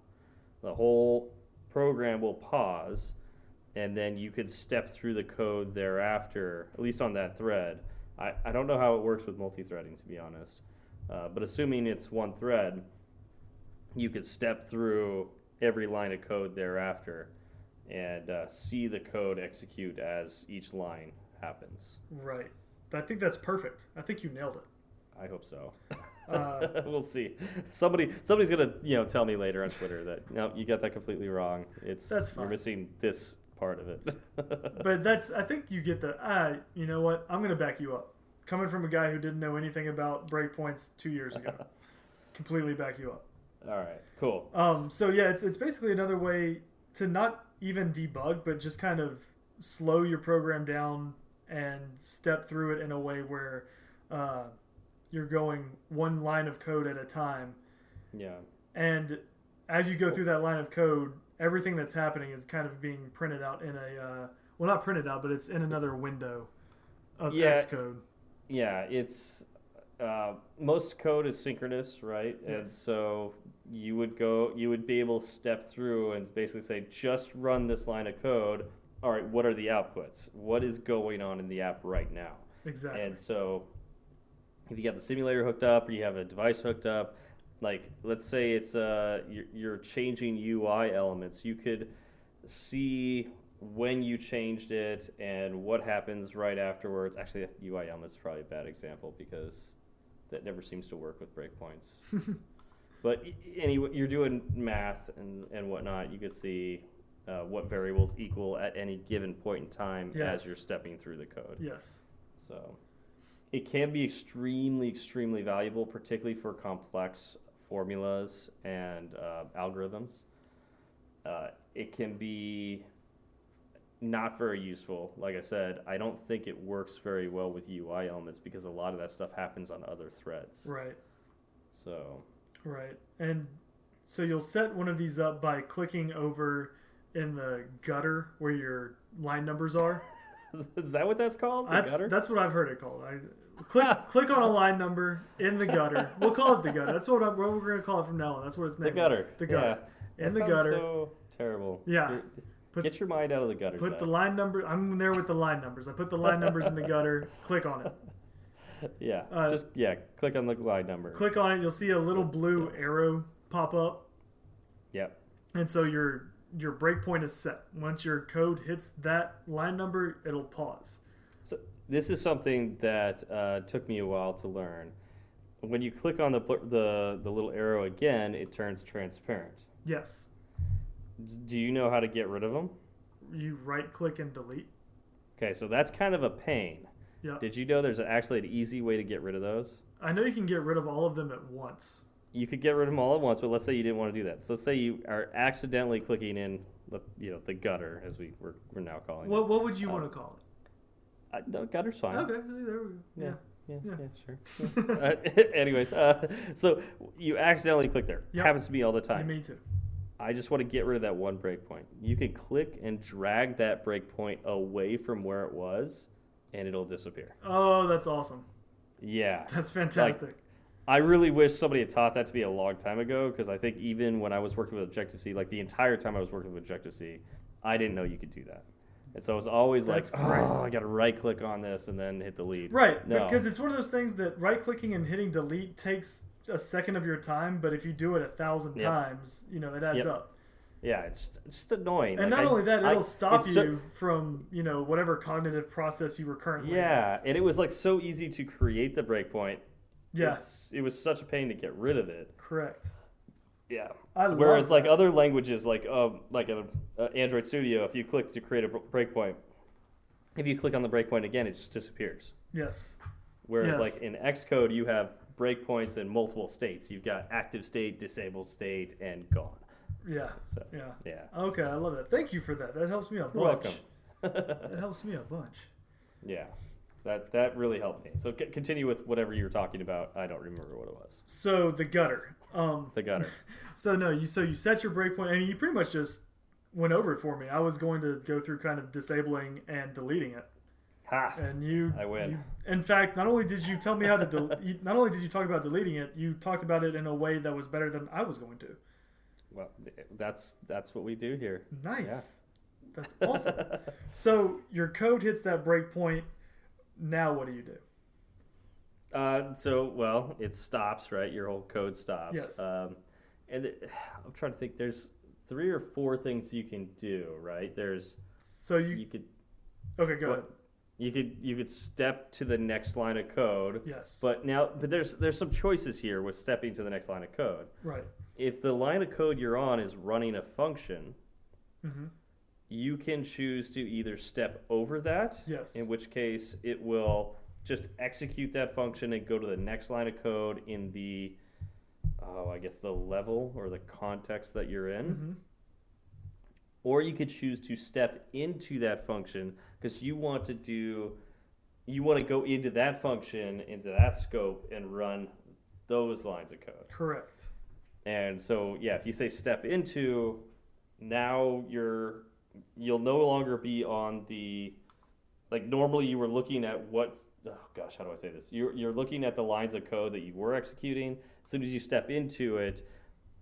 The whole program will pause, and then you could step through the code thereafter, at least on that thread. I, I don't know how it works with multi threading, to be honest. Uh, but assuming it's one thread, you could step through every line of code thereafter and uh, see the code execute as each line happens. Right. I think that's perfect. I think you nailed it. I hope so. Uh, (laughs) we'll see. Somebody, somebody's gonna, you know, tell me later on Twitter that (laughs) no, you got that completely wrong. It's That's fine. you're missing this part of it. But (laughs) that's I think you get the ah, you know what? I'm gonna back you up. Coming from a guy who didn't know anything about breakpoints two years ago. (laughs) completely back you up. All right, cool. Um, so yeah, it's, it's basically another way to not even debug, but just kind of slow your program down and step through it in a way where uh, you're going one line of code at a time. Yeah, And as you go through that line of code, everything that's happening is kind of being printed out in a uh, well, not printed out, but it's in another window of Yeah. Xcode. Yeah. It's uh, most code is synchronous, right? Yes. And so you would go, you would be able to step through and basically say, just run this line of code. All right, what are the outputs? What is going on in the app right now? Exactly. And so, if you got the simulator hooked up or you have a device hooked up, like let's say it's uh, you're, you're changing UI elements, you could see when you changed it and what happens right afterwards. Actually, that UI element is probably a bad example because that never seems to work with breakpoints. (laughs) but anyway, you're doing math and, and whatnot. You could see uh, what variables equal at any given point in time Yes. as you're stepping through the code. yes. So it can be extremely, extremely valuable, particularly for complex formulas and uh, algorithms. Uh, it can be not very useful. Like I said, I don't think it works very well with UI elements because a lot of that stuff happens on other threads. Right. So Right. And so you'll set one of these up by clicking over in the gutter where your line numbers are. (laughs) is that what that's called? The That's gutter? that's what I've heard it called. I click (laughs) click on a line number in the gutter. We'll call it the gutter. That's what, I'm, what we're going to call it from now on. That's what it's the named. gutter. Is. The gutter. Yeah. In That the gutter. So terrible. Yeah. Put- Get your mind out of the gutter. Put Zach. the line number. I'm there with the line numbers. I put the line numbers in the gutter. (laughs) Click on it. Yeah, Uh, just yeah, click on the line number. Click on it. You'll see a little blue arrow pop up, Yep. and so your your breakpoint is set. Once your code hits that line number, it'll pause. So this is something that uh, took me a while to learn. When you click on the the the little arrow again, it turns transparent. Yes. Do you know how to get rid of them? You right click and delete. Okay, so that's kind of a pain Yeah. Did you know there's actually an easy way to get rid of those? I know you can get rid of all of them at once. You could get rid of them all at once, but let's say you didn't want to do that. So let's say you are accidentally clicking in, the, you know, the gutter as we we're, we're now calling What what would you Uh, want to call it. Uh, no, gutter's fine. Okay, there we go. Yeah. Yeah. Yeah, Yeah. yeah, sure. (laughs) Yeah. uh, (laughs) anyways, uh, so you accidentally click there. Yep. Happens to me all the time. mean too. I just want to get rid of that one breakpoint. You can click and drag that breakpoint away from where it was, and it'll disappear. Oh, that's awesome. Yeah. (laughs) That's fantastic. I really wish somebody had taught that to me a long time ago because I think even when I was working with Objective C, like the entire time I was working with Objective C, I didn't know you could do that. And so I was always That's like, great. oh, I got to right click on this and then hit delete. right, No. because it's one of those things that right clicking and hitting delete takes a second of your time, but if you do it a thousand Yep. times, you know, it adds Yep. up. Yeah, it's just, it's just annoying. And Like, not I- only that, I- it'll stop it's so- you from, you know, whatever cognitive process you were currently in. yeah, and it was like so easy to create the breakpoint. Yeah, it was such a pain to get rid of it. correct. Yeah. I Whereas like other languages, like um, like an uh, Android Studio, if you click to create a breakpoint, if you click on the breakpoint again, it just disappears. Yes. Whereas Yes. like in Xcode, you have breakpoints in multiple states. You've got active state, disabled state, and gone. Yeah. So Yeah. yeah, Okay, I love that. Thank you for that. That helps me a bunch. you're welcome. (laughs) That helps me a bunch. yeah, that that really helped me. So c- continue with whatever you were talking about. I don't remember what it was. So the gutter. Um, The gutter. (laughs) So no, you so you set your breakpoint. I mean, you pretty much just went over it for me. I was going to go through kind of disabling and deleting it, ha! and you. I win. you- in fact, not only did you tell me how to, del- you, not only did you talk about deleting it, you talked about it in a way that was better than I was going to. Well, that's that's what we do here. Nice. That's awesome. (laughs) so your code hits that breakpoint. Now what do you do? Uh, so well, it stops, right? Your whole code stops. Yes. Um, and it, I'm trying to think. There's three or four things you can do, right? There's So you, you could okay? Go what- ahead. You could you could step to the next line of code. Yes. But now, but there's there's some choices here with stepping to the next line of code. right. If the line of code you're on is running a function, hmm you can choose to either step over that, Yes. in which case it will just execute that function and go to the next line of code in the, oh, I guess the level or the context that you're in. hmm Or you could choose to step into that function because you want to do, you want to go into that function, into that scope, and run those lines of code. Correct. And so, yeah, if you say step into, now you're you'll no longer be on the like normally you were looking at what's oh gosh how do I say this you're you're looking at the lines of code that you were executing as soon as you step into it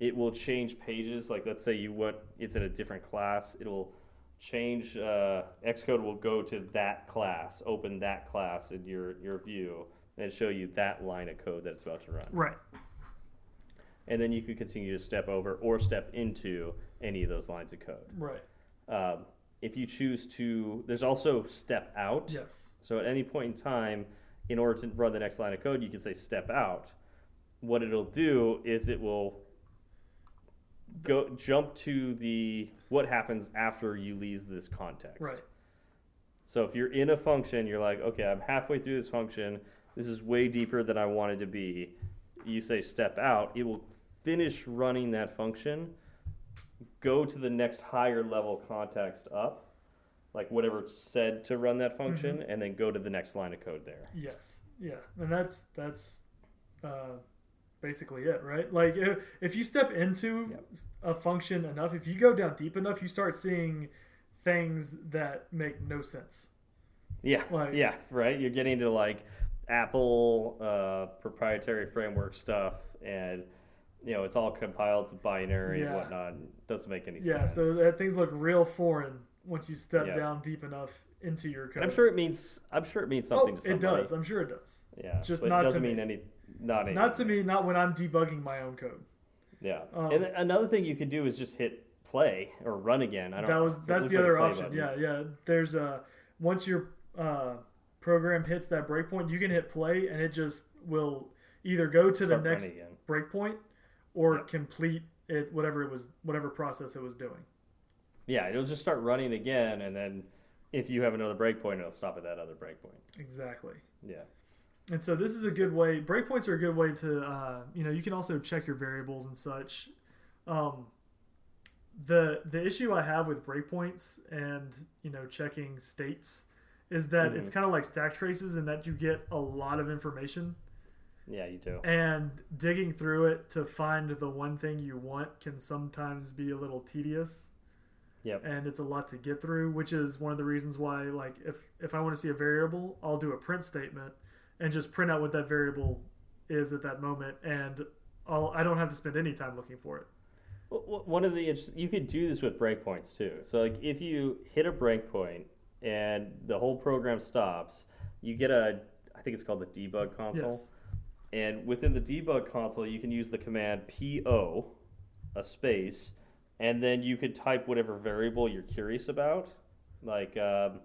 it will change pages like let's say you want it's in a different class it'll change uh, Xcode will go to that class open that class in your your view and show you that line of code that it's about to run Right. and then you could continue to step over or step into any of those lines of code. Right. Um, if you choose to, there's also step out. Yes. So at any point in time, in order to run the next line of code, you can say step out. What it'll do is it will go jump to the what happens after you leave this context. Right. So if you're in a function, you're like, okay, I'm halfway through this function. This is way deeper than I wanted to be. You say step out, it will finish running that function, go to the next higher level context up, like whatever it's said to run that function, and then go to the next line of code there. Yes. Yeah. And that's that's uh, basically it, right? Like if, if you step into Yep. a function enough, if you go down deep enough, you start seeing things that make no sense. Yeah, Like- yeah, right. You're getting to like Apple uh, proprietary framework stuff, and you know it's all compiled to binary and Yeah. whatnot. Doesn't make any Yeah. sense. Yeah, so that things look real foreign once you step Yeah. down deep enough into your code. And I'm sure it means I'm sure it means Oh, something to it does. I'm sure it does. Yeah, Just not it to doesn't me. mean any. Not. Not to me. Not when I'm debugging my own code. Yeah, Um, and another thing you could do is just hit play or run again. I don't. that know. was It that's the like other option. button. Yeah, yeah. There's a once your uh, program hits that breakpoint, you can hit play, and it just will either go to Start the next breakpoint or complete it whatever it was whatever process it was doing. Yeah, it'll just start running again, and then if you have another breakpoint, it'll stop at that other breakpoint. Exactly. Yeah. And so this is a good way. Breakpoints are a good way to, uh, you know, you can also check your variables and such. Um, the the issue I have with breakpoints and you know checking states is that it's Mhm. kind of like stack traces in that you get a lot of information Yeah, you do. and digging through it to find the one thing you want can sometimes be a little tedious. Yep. And it's a lot to get through, which is one of the reasons why like if if I want to see a variable, I'll do a print statement and just print out what that variable is at that moment and I'll I don't have to spend any time looking for it. Well, One of the you could do this with breakpoints too. So like if you hit a breakpoint and the whole program stops, you get a I think it's called the debug console. Yes. And within the debug console, you can use the command po, a space, and then you could type whatever variable you're curious about. Like um,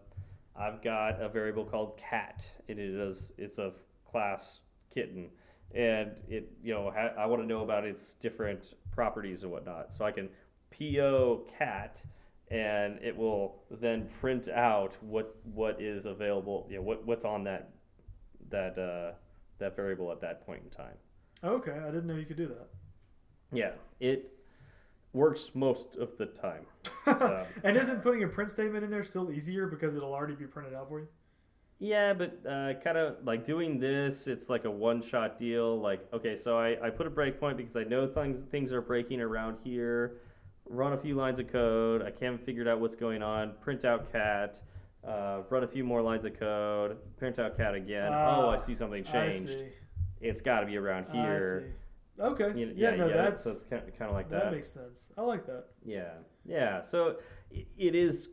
I've got a variable called cat, and it is it's a class kitten, and it you know ha- I want to know about its different properties and whatnot. So I can po cat, and it will then print out what what is available. You know what what's on that that. Uh, that variable at that point in time. Okay, I didn't know you could do that. Yeah, it works most of the time. (laughs) Um, and isn't putting a print statement in there still easier because it'll already be printed out for you? Yeah, but uh, kind of like doing this, it's like a one-shot deal. Like, okay, so I, I put a breakpoint because I know things things are breaking around here. Run a few lines of code. I can't figure out what's going on. Print out cat. Uh, run a few more lines of code. Print out cat again. oh, I Ah, see something changed. see. It's got to be around here. Okay. You know, yeah, no, you get that's so it's kind of, kind of like that that. makes sense. I like that. Yeah, yeah. So it is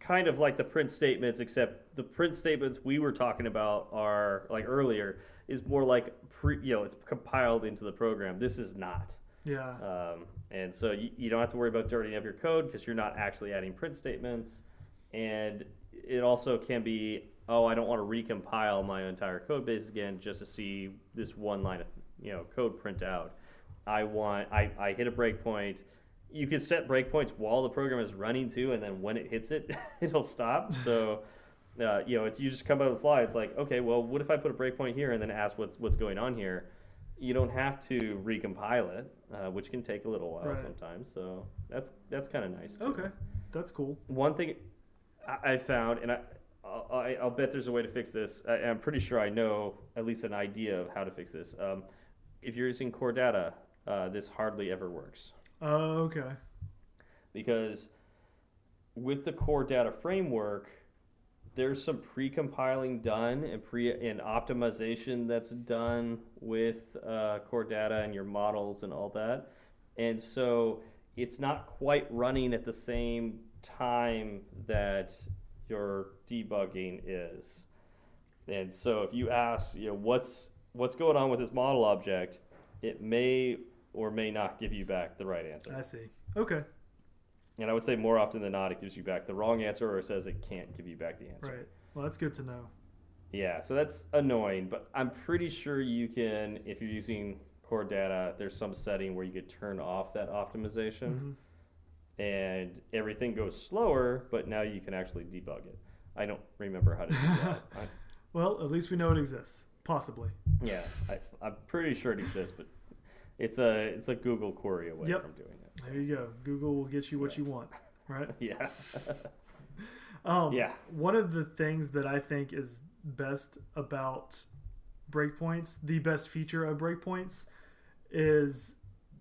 kind of like the print statements, except the print statements we were talking about are like earlier is more like pre, you know, it's compiled into the program. This is not, Yeah. um, and so you, you don't have to worry about dirtying up your code because you're not actually adding print statements, and it also can be, oh, I don't want to recompile my entire code base again just to see this one line of you know code print out. I want I, I hit a breakpoint. You can set breakpoints while the program is running too, and then when it hits it, (laughs) it'll stop. (laughs) So, uh, you know, if you just come out of the fly, it's like, okay, well, what if I put a breakpoint here and then ask what's what's going on here? You don't have to recompile it, uh, which can take a little while Right. sometimes. So that's that's kind of nice. Too. Okay. That's cool. One thing I, I found, and I, I'll, I- I'll bet there's a way to fix this. I, I'm pretty sure I know at least an idea of how to fix this. Um, if you're using core data, uh, this hardly ever works Oh, okay. because with the core data framework, there's some pre-compiling done and pre and optimization that's done with uh, core data and your models and all that, and so it's not quite running at the same time that your debugging is. And so if you ask, you know, what's what's going on with this model object, it may or may not give you back the right answer. I see. Okay. And I would say more often than not, it gives you back the wrong answer or it says it can't give you back the answer. Right. Well, that's good to know. Yeah, so that's annoying, but I'm pretty sure you can, if you're using core data, there's some setting where you could turn off that optimization Mhm. and everything goes slower, but now you can actually debug it. I don't remember how to do that. (laughs) Well, at least we know it exists. Possibly. yeah, I, I'm pretty sure it exists, but it's a it's a Google query away Yep. from doing it. so, There you go. Google will get you what you want. Right. (laughs) Yeah. Um, Yeah. One of the things that I think is best about breakpoints, the best feature of breakpoints, is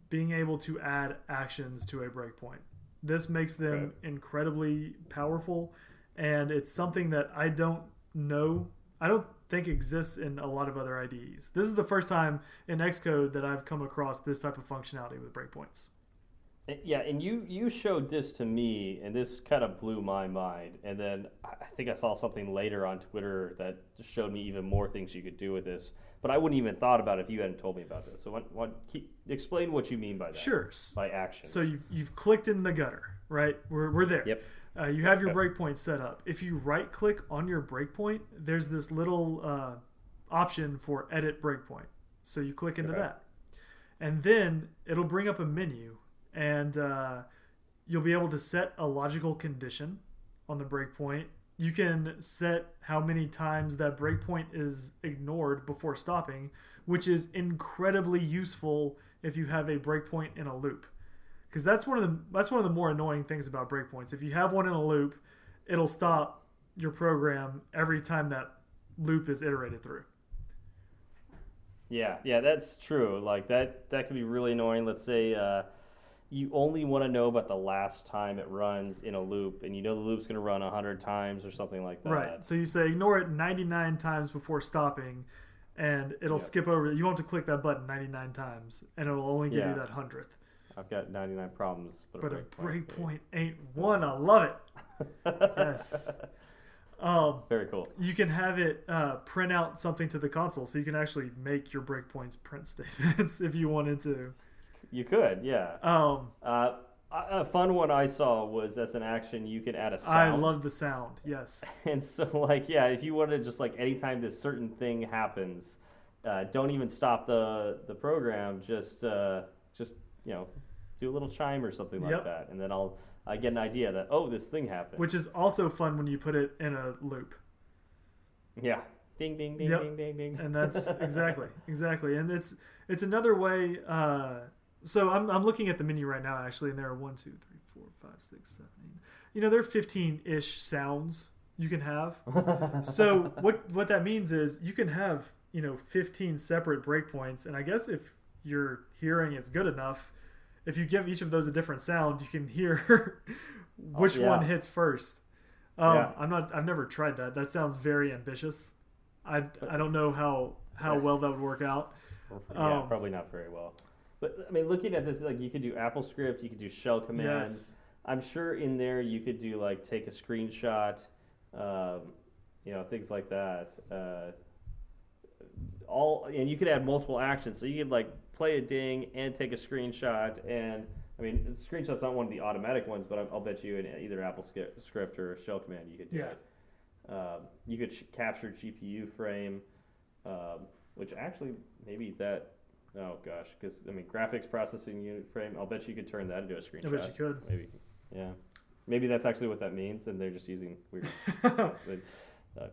being able to add actions to a breakpoint. This makes them Right. incredibly powerful, and it's something that I don't know. I don't think exists in a lot of other IDEs. This is the first time in Xcode that I've come across this type of functionality with breakpoints. Yeah, and you you showed this to me, and this kind of blew my mind. And then I I think I saw something later on Twitter that showed me even more things you could do with this. But I wouldn't even thought about it if you hadn't told me about this. So, what, what keep, explain what you mean by that? Sure. By action. So you've, you've clicked in the gutter, right? We're, we're there. Yep. Uh, you have your breakpoint set up. If you right click on your breakpoint, there's this little uh, option for edit breakpoint. So you click into Okay. that. And then it'll bring up a menu and uh, you'll be able to set a logical condition on the breakpoint. you can set how many times that breakpoint is ignored before stopping, which is incredibly useful if you have a breakpoint in a loop. Because that's one of the that's one of the more annoying things about breakpoints. If you have one in a loop, it'll stop your program every time that loop is iterated through. Yeah, yeah, that's true. Like that that can be really annoying. Let's say uh, you only want to know about the last time it runs in a loop, and you know the loop's going to run hundred times or something like that. Right. So you say ignore it 99 times before stopping, and it'll Yep. skip over. You won't have to click that button 99 times, and it'll only give Yeah. you that hundredth. I've got ninety nine problems, but, But a breakpoint. breakpoint ain't one. I love it. (laughs) Yes. Um, Very cool. you can have it uh, print out something to the console, so you can actually make your breakpoints print (laughs) statements if you wanted to. You could, yeah. Um, Uh, a a fun one I saw was as an action you can add a sound. I love the sound. Yes. (laughs) And so, like, yeah, if you wanted to just like anytime this certain thing happens, uh, don't even stop the the program. Just uh, just you know, do a little chime or something like Yep. that, and then I'll I get an idea that oh, this thing happened. Which is also fun when you put it in a loop. yeah, ding ding ding Yep. ding ding ding. and that's (laughs) exactly exactly and it's it's another way uh so I'm, I'm looking at the menu right now actually and there are one two three four five six seven eight you know there are 15-ish sounds you can have (laughs) so what what that means is you can have you know 15 separate breakpoints and i guess if your hearing is good enough if you give each of those a different sound you can hear (laughs) which yeah. one hits first um, Yeah. i'm not i've never tried that that sounds very ambitious i i don't know how how well that would work out (laughs) yeah, um, probably not very well. But I mean, looking at this, like you could do Apple Script, you could do shell commands. yes I'm sure in there you could do like take a screenshot, um, you know, things like that. Uh, all and you could add multiple actions, so you could like play a ding and take a screenshot. And I mean, screenshot's not one of the automatic ones, but I'll, I'll bet you in either Apple Script or shell command you could do Yeah. it. Um, you could sh- capture GPU frame, um, which actually maybe that. Oh gosh, because I mean, graphics processing unit frame. I'll bet you could turn that into a screenshot. i bet you could Maybe, yeah. Maybe that's actually what that means, and they're just using weird. (laughs) uh,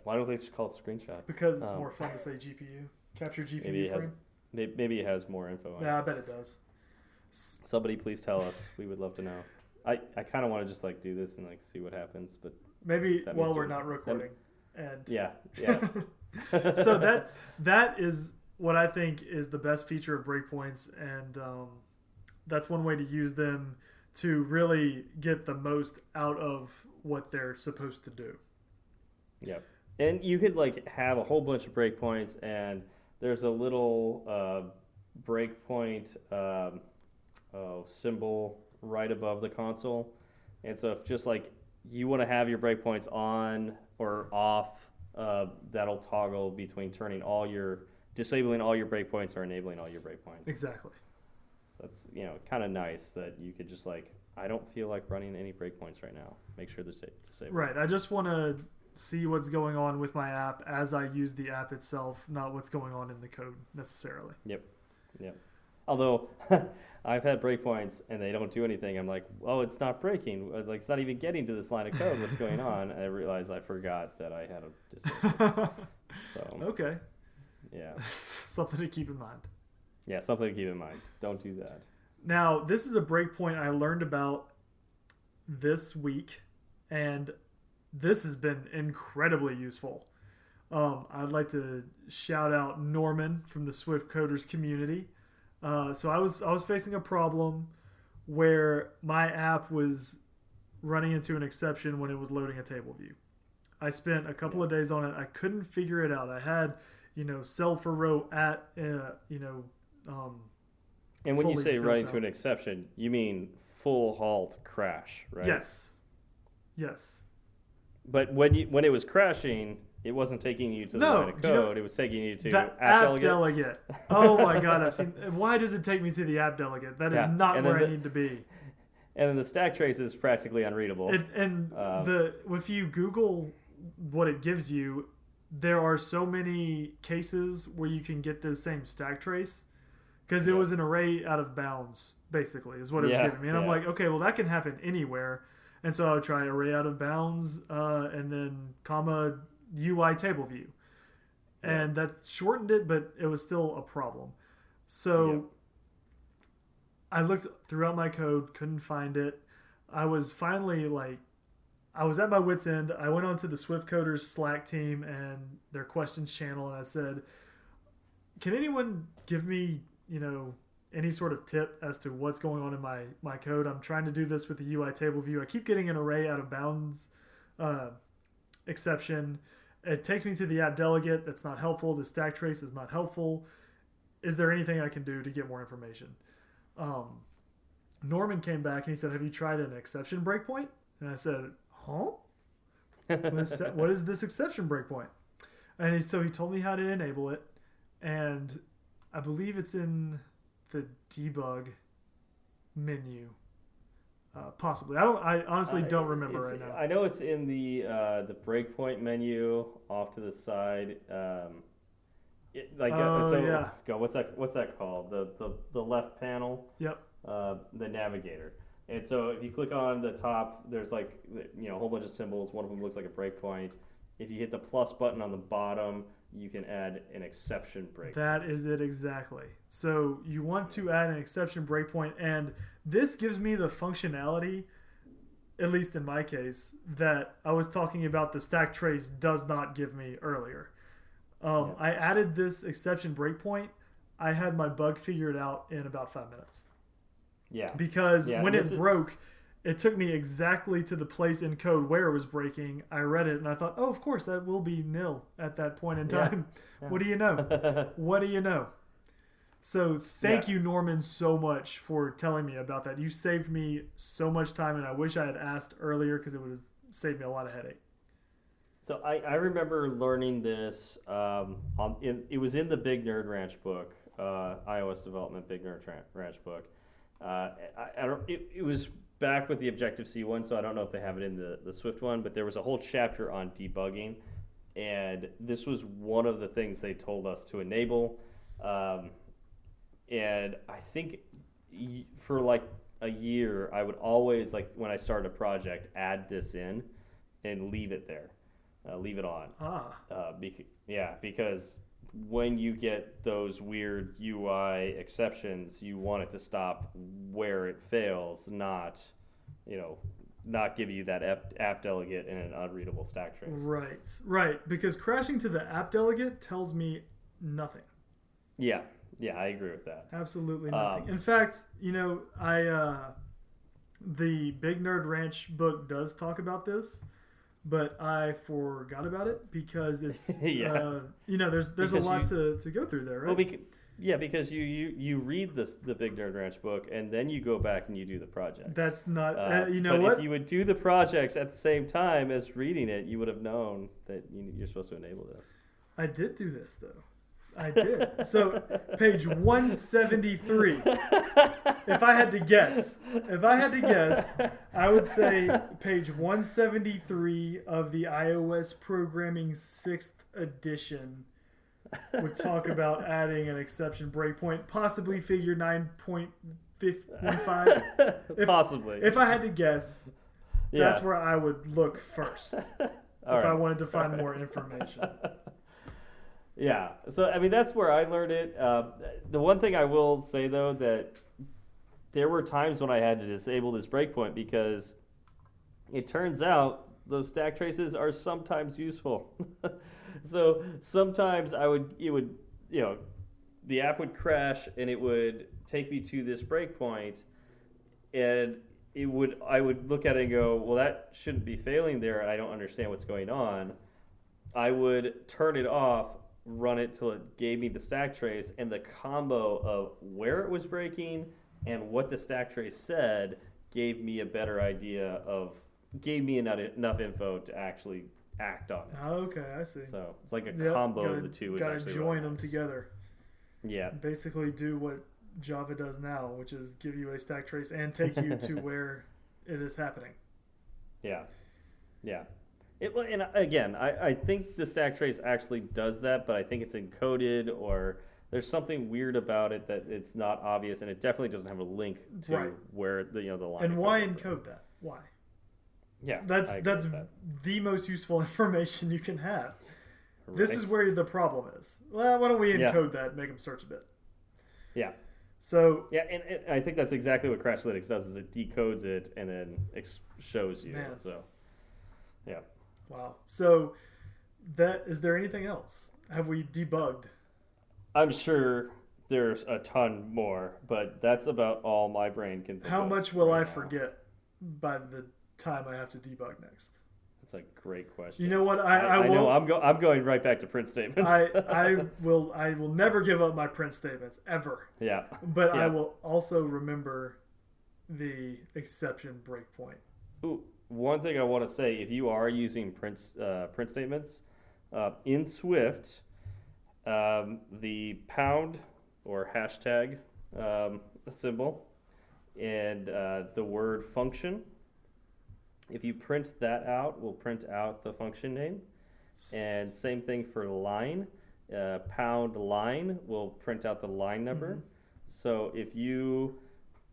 why don't they just call it screenshot? because it's Um, more fun to say gpu capture gpu Maybe it has- frame Maybe, maybe it has more info on it. yeah i bet it does Somebody please tell us. We would love to know. I, I kind of want to just like do this and like see what happens, but maybe while we're not recording and yeah, (laughs) yeah. so that (laughs) that is what I think is the best feature of breakpoints, and um, that's one way to use them to really get the most out of what they're supposed to do. Yep. And you could like have a whole bunch of breakpoints, and there's a little uh, breakpoint um, oh, symbol right above the console. And so if just like you want to have your breakpoints on or off, uh, that'll toggle between turning all your disabling all your breakpoints or enabling all your breakpoints. Exactly. So that's you know kind of nice that you could just like I don't feel like running any breakpoints right now. Make sure they're sa- disabled. Right. I just want to see what's going on with my app as I use the app itself, not what's going on in the code necessarily. Yep. Yep. Although (laughs) I've had breakpoints and they don't do anything, I'm like, oh, it's not breaking. Uh, Like it's not even getting to this line of code. What's going (laughs) on? And I realized I forgot that I had a disable. (laughs) So okay. yeah, Something to keep in mind. yeah, something to keep in mind. Don't do that. Now, this is a breakpoint I learned about this week, and this has been incredibly useful. Um, I'd like to shout out Norman from the Swift Coders community. Uh, so I was I was facing a problem where my app was running into an exception when it was loading a table view. I spent a couple of days on it. I couldn't figure it out. I had, you know, cell for row at, uh, you know, um, And when you say running out. to an exception, you mean full halt crash, right? Yes. Yes. But when you when it was crashing, it wasn't taking you to the No, line of do you know- code. it was taking you to app, app delegate. delegate. (laughs) Oh my god, I've seen. Why does it take me to the app delegate? That is Yeah, not and where I the- need to be. (laughs) and then the stack trace is practically unreadable. And, and Um, the if you Google what it gives you, there are so many cases where you can get the same stack trace because it Yeah. was an array out of bounds, basically, is what it was giving me. And I'm like, okay, well that can happen anywhere. And so I would try array out of bounds uh, and then comma UI table view. And that shortened it, but it was still a problem. So Yeah. I looked throughout my code, couldn't find it. I was finally like, I was at my wits' end. I went onto the Swift Coders Slack team and their questions channel, and I said, "Can anyone give me, you know, any sort of tip as to what's going on in my my code? I'm trying to do this with the UI table view. I keep getting an array out of bounds uh, exception. It takes me to the app delegate. That's not helpful. The stack trace is not helpful. Is there anything I can do to get more information?" Um, Norman came back and he said, "Have you tried an exception breakpoint?" And I said, "Huh? What is, this exception breakpoint?" And so he told me how to enable it, and I believe it's in the debug menu. Uh, possibly, I don't. I honestly Uh, don't remember right now. I know it's in the uh, the breakpoint menu off to the side. Um, it, like uh, Oh, so, yeah. go. What's that? What's that called? The the, the left panel. Yep. Uh, the navigator. And so if you click on the top, there's like you know a whole bunch of symbols. One of them looks like a breakpoint. If you hit the plus button on the bottom, you can add an exception break. That is it exactly. So you want to add an exception breakpoint, and this gives me the functionality, at least in my case, that I was talking about the stack trace does not give me earlier. Um, Yeah. I added this exception breakpoint. I had my bug figured out in about five minutes yeah. because Yeah, when it broke, it took me exactly to the place in code where it was breaking. I read it and I thought, oh, of course, that will be nil at that point in time. Yeah. (laughs) What do you know? (laughs) what do you know? So thank Yeah. you, Norman, so much for telling me about that. You saved me so much time, and I wish I had asked earlier because it would have saved me a lot of headache. So I, I remember learning this. Um, on, in, it was in the Big Nerd Ranch book, uh, iOS development Big Nerd Ranch book. Uh, I, I don't. It, it was back with the Objective C one, so I don't know if they have it in the the Swift one. But there was a whole chapter on debugging, and this was one of the things they told us to enable. Um, and I think for like a year, I would always like when I started a project, add this in and leave it there, uh, leave it on. Ah, Uh, bec- yeah, because when you get those weird UI exceptions, you want it to stop where it fails, not, you know, not give you that app, app delegate in an unreadable stack trace. right, right. Because crashing to the app delegate tells me nothing. Yeah, yeah, I agree with that. Absolutely nothing. Um, In fact, you know, I uh, the Big Nerd Ranch book does talk about this, but I forgot about it because it's (laughs) Yeah. uh, you know there's there's Because a lot to, to go through there, right? Well, yeah, because you, you you read this the Big Nerd Ranch book and then you go back and you do the project. That's not. Uh, Uh, you know but what? if you would do the projects at the same time as reading it, you would have known that you, you're supposed to enable this. I did do this though. I did. so page 173. If I had to guess, if I had to guess, I would say page 173 of the iOS programming sixth edition would talk about adding an exception breakpoint, possibly figure 9.15. Possibly. If I had to guess, yeah. that's where I would look first All (laughs) if right. I wanted to find more information. (laughs) Yeah. So I mean, that's where I learned it. Uh, the one thing I will say though that there were times when I had to disable this breakpoint because it turns out those stack traces are sometimes useful. (laughs) so sometimes I would it would you know the app would crash and it would take me to this breakpoint and it would I would look at it and go, well that shouldn't be failing there. I don't understand what's going on. I would turn it off, run it till it gave me the stack trace, and the combo of where it was breaking and what the stack trace said gave me a better idea of gave me enough, enough info to actually act on it. Okay, I see. So it's like a Yep, combo gotta, of the two. Is Gotta actually join them together. Yeah, Basically, do what Java does now, which is give you a stack trace and take you to (laughs) where it is happening. yeah, yeah. It, well, and uh, again, I, I think the stack trace actually does that, but I think it's encoded or there's something weird about it that it's not obvious, and it definitely doesn't have a link to Right. where the you know the line. And why encode that? Why? Yeah, That's that's that. the most useful (laughs) information you can have. This is where the problem is. Well, why don't we Yeah. encode that and make them search a bit? yeah, So yeah, and, and I think that's exactly what Crashlytics does. Is it decodes it and then ex- shows you. Man. So, yeah. Wow. So that is there anything else? Have we debugged? I'm sure there's a ton more, but that's about all my brain can think How of much will right I now. forget by the time I have to debug next? That's a great question. You know what? I, I, I, will. know I'm go I'm going right back to print statements. I, (laughs) I will. I will never give up my print statements ever. yeah. But I will also remember the exception breakpoint. Ooh, one thing I want to say: if you are using print uh, print statements uh, in Swift, um, the pound or hashtag um, symbol and uh, the word function. If you print that out, will print out the function name. And same thing for line. Uh, pound line will print out the line number. So if you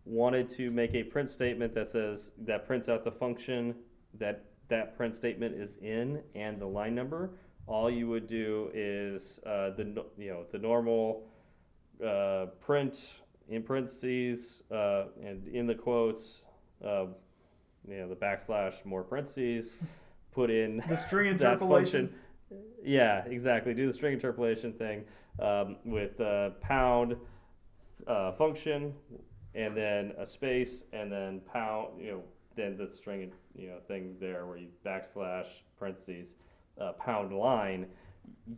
wanted to make a print statement that says that prints out the function that that print statement is in and the line number, all you would do is uh, the you know the normal uh, print in parentheses uh, and in the quotes, uh, you know the backslash more parentheses, put in (laughs) The string interpolation. function. Yeah, exactly. Do the string interpolation thing um, with uh, pound uh, function, and then a space, and then pound. You know, then the string you know thing there where you backslash parentheses uh, pound line.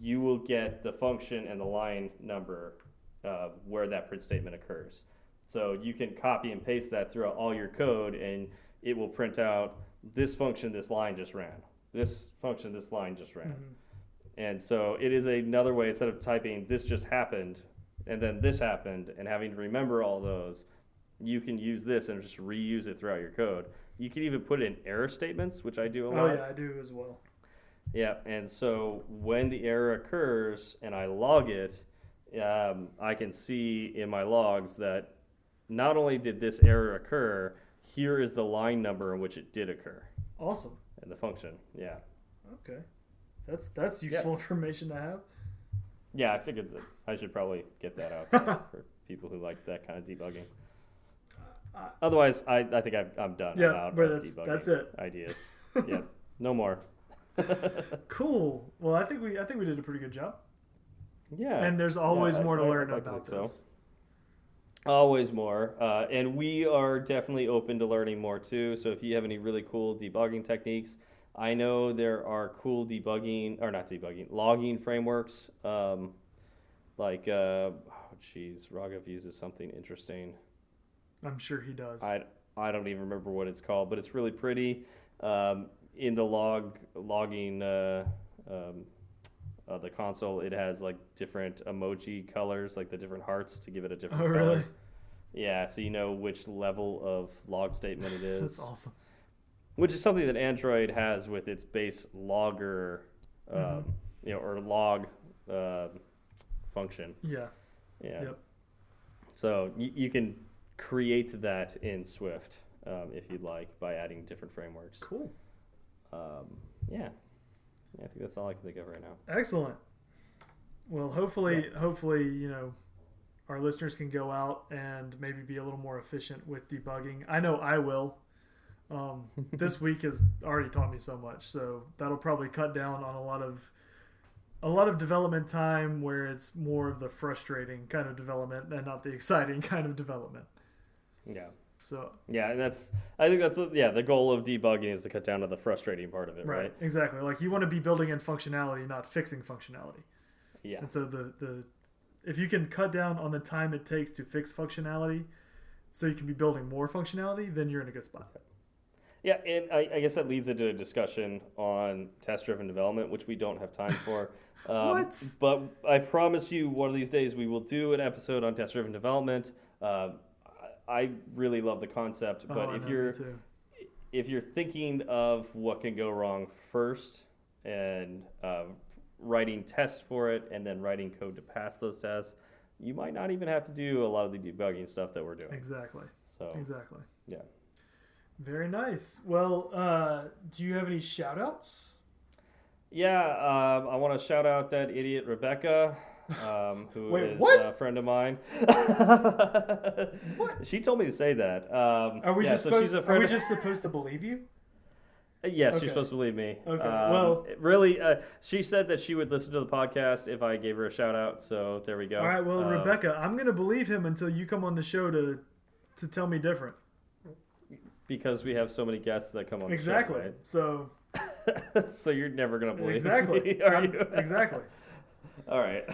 You will get the function and the line number uh, where that print statement occurs. So you can copy and paste that throughout all your code, and it will print out this function, this line just ran. This function, this line just ran. Mhm. And so it is another way instead of typing this just happened and then this happened and having to remember all those, you can use this and just reuse it throughout your code. You can even put in error statements, which I do a lot. Oh yeah, I do as well. Yeah, and so when the error occurs and I log it, um, I can see in my logs that not only did this error occur, here is the line number in which it did occur Awesome. and the function. Yeah. Okay, that's that's useful (laughs) information to have. Yeah, I figured that I should probably get that out there (laughs) for people who like that kind of debugging. Uh, Otherwise, I, I think I've, I'm done. Yeah, I'm out but that's- debugging that's it. Ideas. (laughs) yeah, no more. (laughs) Cool. Well, I think we I think we did a pretty good job. yeah. and there's always I- more to I- learn to about think so. this. Always more. Uh, and we are definitely open to learning more too. So if you have any really cool debugging techniques, I know there are cool debugging, or not debugging, logging frameworks. Um, like, uh, oh, geez, Raghav uses something interesting. I'm sure he does. I, I don't even remember what it's called, but it's really pretty. Um, in the log logging uh, um, uh, the console, it has like different emoji colors, like the different hearts to give it a different oh color. really? Yeah, so you know which level of log statement it (laughs) is, That's awesome. which is something that Android has with its base logger, um, Mhm. you know, or log um function. Yeah. Yeah. Yep. So you, you can create that in Swift um, if you'd like by adding different frameworks. Cool. Um, yeah. yeah, I think that's all I can think of right now. Excellent. Well, hopefully, hopefully, you know, our listeners can go out and maybe be a little more efficient with debugging. I know I will. Um, (laughs) this week has already taught me so much, so that'll probably cut down on a lot of a lot of development time where it's more of the frustrating kind of development and not the (laughs) exciting kind of development. Yeah. So Yeah, and that's I think that's yeah the goal of debugging is to cut down to the frustrating part of it, right? right, exactly. Like you want to be building in functionality, not fixing functionality. Yeah, And so the the if you can cut down on the time it takes to fix functionality, so you can be building more functionality, then you're in a good spot. yeah, and I, I guess that leads into a discussion on test-driven development, which we don't have time for. (laughs) Um, What? But I promise you, one of these days we will do an episode on test-driven development. Um, I really love the concept, Oh, but I if you're if you're thinking of what can go wrong first and uh, writing tests for it and then writing code to pass those tests, you might not even have to do a lot of the debugging stuff that we're doing. exactly, So exactly. yeah, Very nice. Well, uh, do you have any shout outs? Yeah, um, I want to shout out that idiot Rebecca, um, who Wait, is what? a friend of mine. (laughs) She told me to say that. Um, Are we yeah, just so supposed, she's a are friend. we just supposed to believe you? Yes, Okay. you're supposed to believe me. Okay, Um, well- really, uh, she said that she would listen to the podcast if I gave her a shout out. So there we go. All right. Well, Um, Rebecca, I'm going to believe him until you come on the show to to tell me different. because we have so many guests that come on. Exactly. The So show, right? (laughs) so you're never gonna believe exactly. me, are exactly. All right.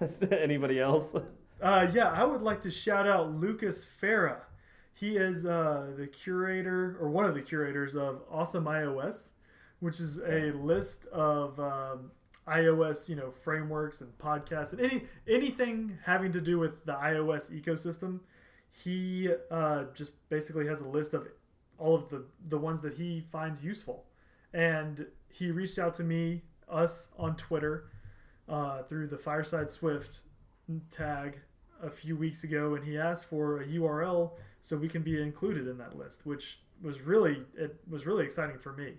(laughs) Anybody else? Uh, yeah, I would like to shout out Lucas Farah. He is uh, the curator or one of the curators of Awesome iOS, which is a list of um, iOS, you know, frameworks and podcasts and any anything having to do with the iOS ecosystem. He uh, just basically has a list of all of the the ones that he finds useful, and he reached out to me, us on Twitter, uh, through the Fireside Swift tag a few weeks ago, and he asked for a URL so we can be included in that list, which was really it was really exciting for me.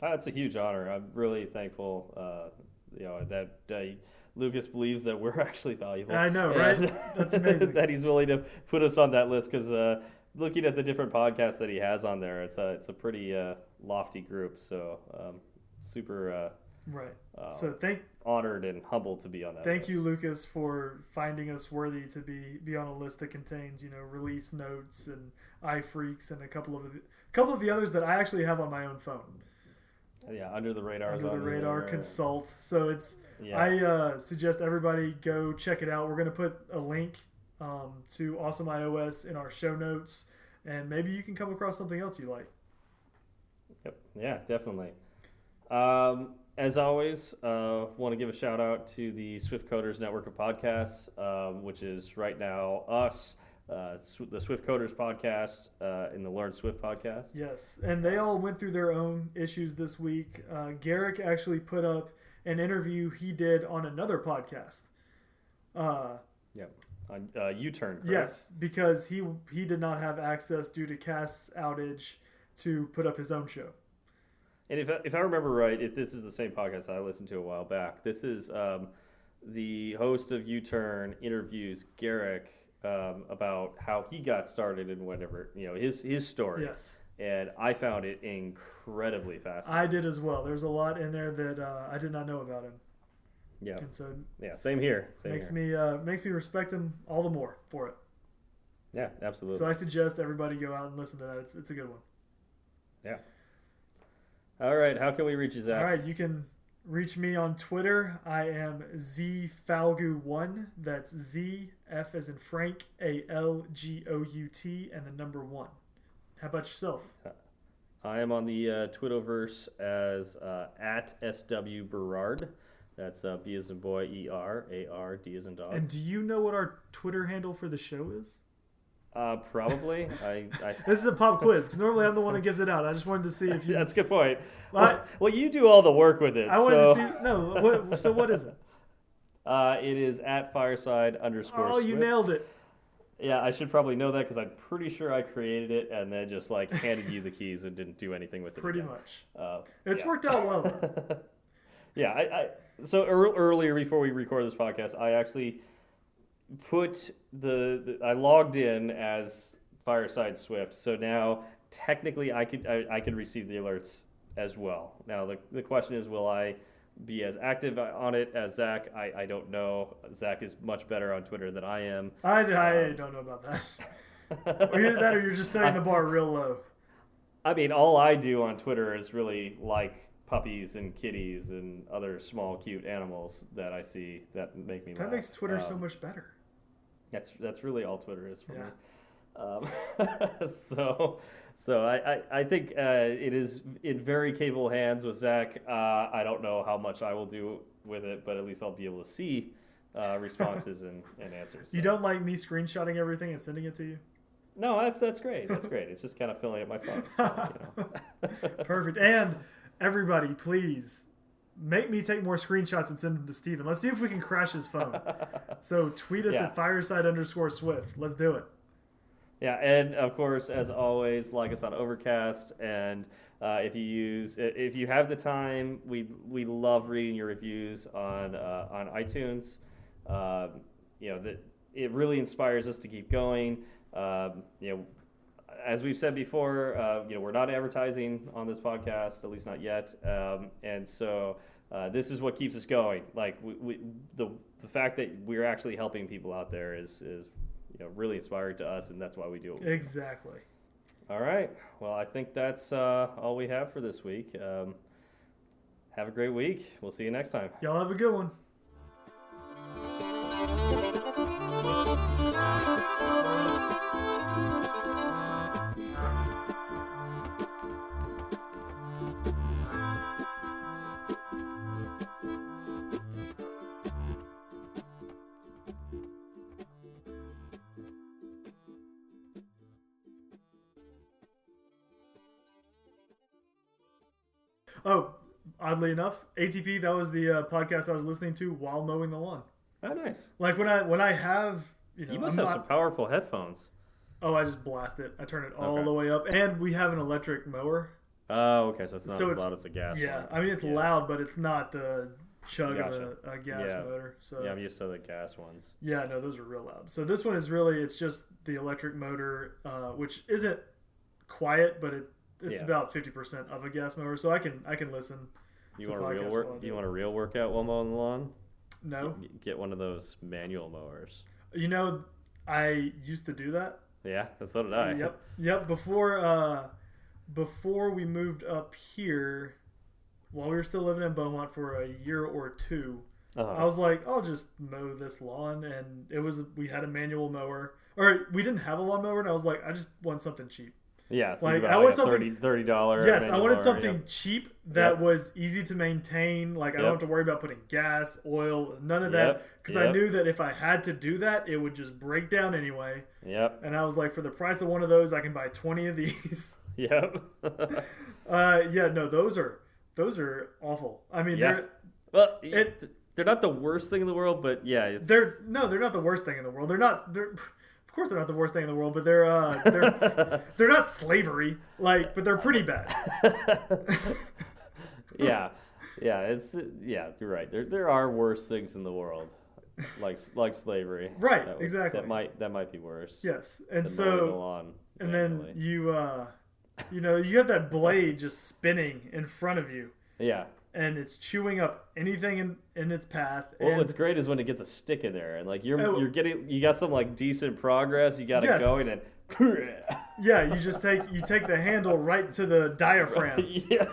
That's a huge honor. I'm really thankful. Uh, you know that uh, Lucas believes that we're (laughs) actually valuable. I know, right? (laughs) That's amazing. that he's willing to put us on that list because uh, looking at the different podcasts that he has on there, it's a it's a pretty uh, lofty group. So um, super uh, Right. uh, So thank honored and humbled to be on that. thank list. you, Lucas, for finding us worthy to be be on a list that contains you know release notes and iPhreaks and a couple of the, a couple of the others that I actually have on my own phone Yeah, under the radar. under the radar there. consult. So it's Yeah. I uh, suggest everybody go check it out. We're going to put a link um, to Awesome iOS in our show notes, and maybe you can come across something else you like. Yep. Yeah, definitely. Um, as always, uh, want to give a shout out to the Swift Coders Network of podcasts, um, which is right now us, uh, the Swift Coders podcast, uh, and the Learn Swift podcast. Yes, and they all went through their own issues this week. Uh, Garric actually put up an interview he did on another podcast. Uh, Yep. On uh, U-turn. correct? yes, because he he did not have access due to Cast's outage to put up his own show. And if, I- if I remember right, if this is the same podcast I listened to a while back, this is um, the host of U Turn interviews Garric um, about how he got started and whatever, you know, his, his story. Yes, And I found it incredibly fascinating. I did as well. There's a lot in there that uh, I did not know about him, yeah. and so Yeah. Same here. Same makes here. me uh, makes me respect him all the more for it. yeah, absolutely. So I suggest everybody go out and listen to that. It's, it's a good one. All right. How can we reach you, Zach? All right, you can reach me on Twitter. I am zfalgout1. That's Z F as in Frank A L G O U T and the number one. How about yourself? I am on the uh, Twitterverse as uh, at SW Berard. That's uh, B as in boy, E R, A R, D as in dog. And do you know what our Twitter handle for the show is? Uh, probably. I, I (laughs) This is a pop quiz because normally I'm the one that gives it out. I just wanted to see if you. That's a good point. Well, Well, well, you do all the work with it. I wanted so, to see. No, what, so what is it? (laughs) Uh, it is at fireside underscore. Oh, you nailed it. Yeah, I should probably know that because I'm pretty sure I created it and then just like handed you the keys and didn't do anything with it. Pretty again. much. Uh, It's yeah. worked out well. (laughs) yeah, I, I so ear earlier before we record this podcast, I actually put the, the I logged in as Fireside Swift, so now technically I could I, I could receive the alerts as well. Now the the question is, will I be as active on it as Zach? I, I don't know. Zach is much better on Twitter than I am. I, I don't know about that. (laughs) Or either that or you're just setting the bar real low. I mean, all I do on Twitter is really like puppies and kitties and other small, cute animals that I see that make me That laugh. makes Twitter so Um, much better. That's that's really all Twitter is for Yeah. me. Um, (laughs) so so I, I, I think uh, it is in very capable hands with Zach. Uh, I don't know how much I will do with it, but at least I'll be able to see uh, responses and, (laughs) and answers. You don't like me screenshotting everything and sending it to you? No, that's that's great. That's great. It's just kind of filling up my phone. So, you know. (laughs) Perfect. And everybody, please make me take more screenshots and send them to Steven. Let's see if we can crash his phone. (laughs) So tweet us Yeah. at fireside underscore swift. Let's do it. Yeah, and of course, as always, like us on Overcast, and uh, if you use, if you have the time, we we love reading your reviews on uh, on iTunes. Um, you know that it really inspires us to keep going. Um, you know, as we've said before, uh, you know we're not advertising on this podcast, at least not yet, um, and so. Uh, this is what keeps us going. Like we, we, the the fact that we're actually helping people out there is is you know really inspiring to us, and that's why we do it. Exactly. All right. Well, I think that's uh, all we have for this week. Um, have a great week. We'll see you next time. Y'all have a good one. Oddly enough, ATP that was the uh, podcast I was listening to while mowing the lawn. Oh, nice. Like when I when I have you know You must I'm have not- some powerful headphones. oh I just blast it. I turn it all Okay. the way up, and we have an electric mower. Oh, okay. So it's not So as it's- loud as a gas yeah, one. I mean it's Yeah. loud, but it's not the chug Gotcha. of a, a gas Yeah. motor. So Yeah, I'm used to the gas ones. Yeah, no, those are real loud. So this one is really it's just the electric motor, uh, which isn't quiet, but it it's Yeah. about fifty percent of a gas mower. So I can I can listen. You want a real work? while I do You want a real workout while mowing the lawn? No, Get- Get one of those manual mowers. you know, I used to do that. Yeah, so did I. Yep, yep. Before uh, before we moved up here, while we were still living in Beaumont for a year or two, Uh-huh. I was like, I'll just mow this lawn, and it was we had a manual mower, or we didn't have a lawnmower, and I was like, I just want something cheap. Yeah, so like, I want like something- 30 dollar. Yes, I wanted something cheap that Yep. was easy to maintain. Like I don't have to worry about putting gas, oil, none of that. Yep, Because I knew that if I had to do that, it would just break down anyway. Yep. And I was like, for the price of one of those, I can buy twenty of these. (laughs) Yep. (laughs) uh, yeah, no, those are those are awful. I mean, Yeah. they're well, It- they're not the worst thing in the world, but yeah, it's they're no, they're not the worst thing in the world. They're not. They're course they're not the worst thing in the world, but they're uh, they're (laughs) they're not slavery. Like, but they're pretty bad. (laughs) yeah, yeah, it's yeah. You're right. There there are worse things in the world, like like slavery. (laughs) Right, That would- exactly. That might that might be worse. Yes, and so and then you uh you know you have that blade just spinning in front of you yeah. And it's chewing up anything in, in its path Well, and what's great is when it gets a stick in there, and like you're Oh. you're getting you got some like decent progress. You got it going, and (laughs) yeah you just take you take the handle right to the diaphragm (laughs) yeah.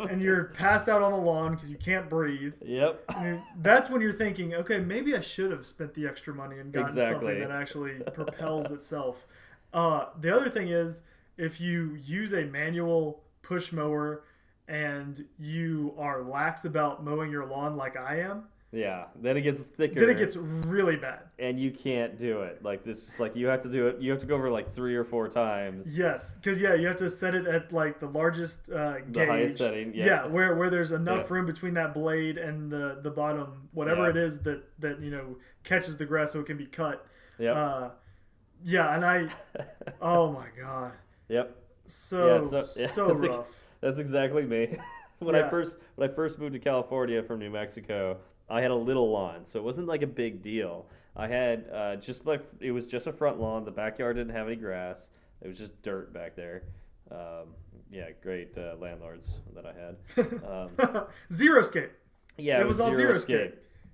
and you're passed out on the lawn because you can't breathe Yep. And that's when you're thinking okay maybe i should have spent the extra money and gotten Exactly. something that actually propels itself uh, the other thing is if you use a manual push mower and you are lax about mowing your lawn like i am Yeah. Then it gets thicker. then it gets really bad. and you can't do it. Like this is like you have to do it. You have to go over like three or four times. Yes, because yeah, you have to set it at like the largest uh, The highest setting, yeah. where where there's enough Yeah. room between that blade and the the bottom, whatever Yeah. it is that that you know catches the grass so it can be cut. Yep. Uh, yeah, and I, (laughs) oh my god, yep. so Yeah, so, so- (laughs) yeah, rough. That's exactly me. (laughs) when I first when I first moved to California from New Mexico, I had a little lawn, so it wasn't like a big deal. I had uh, just my it was just a front lawn. The backyard didn't have any grass. It was just dirt back there. Um, yeah, great uh, landlords that I had. Um, (laughs) zero scape. yeah, It was all zero Xeriscape.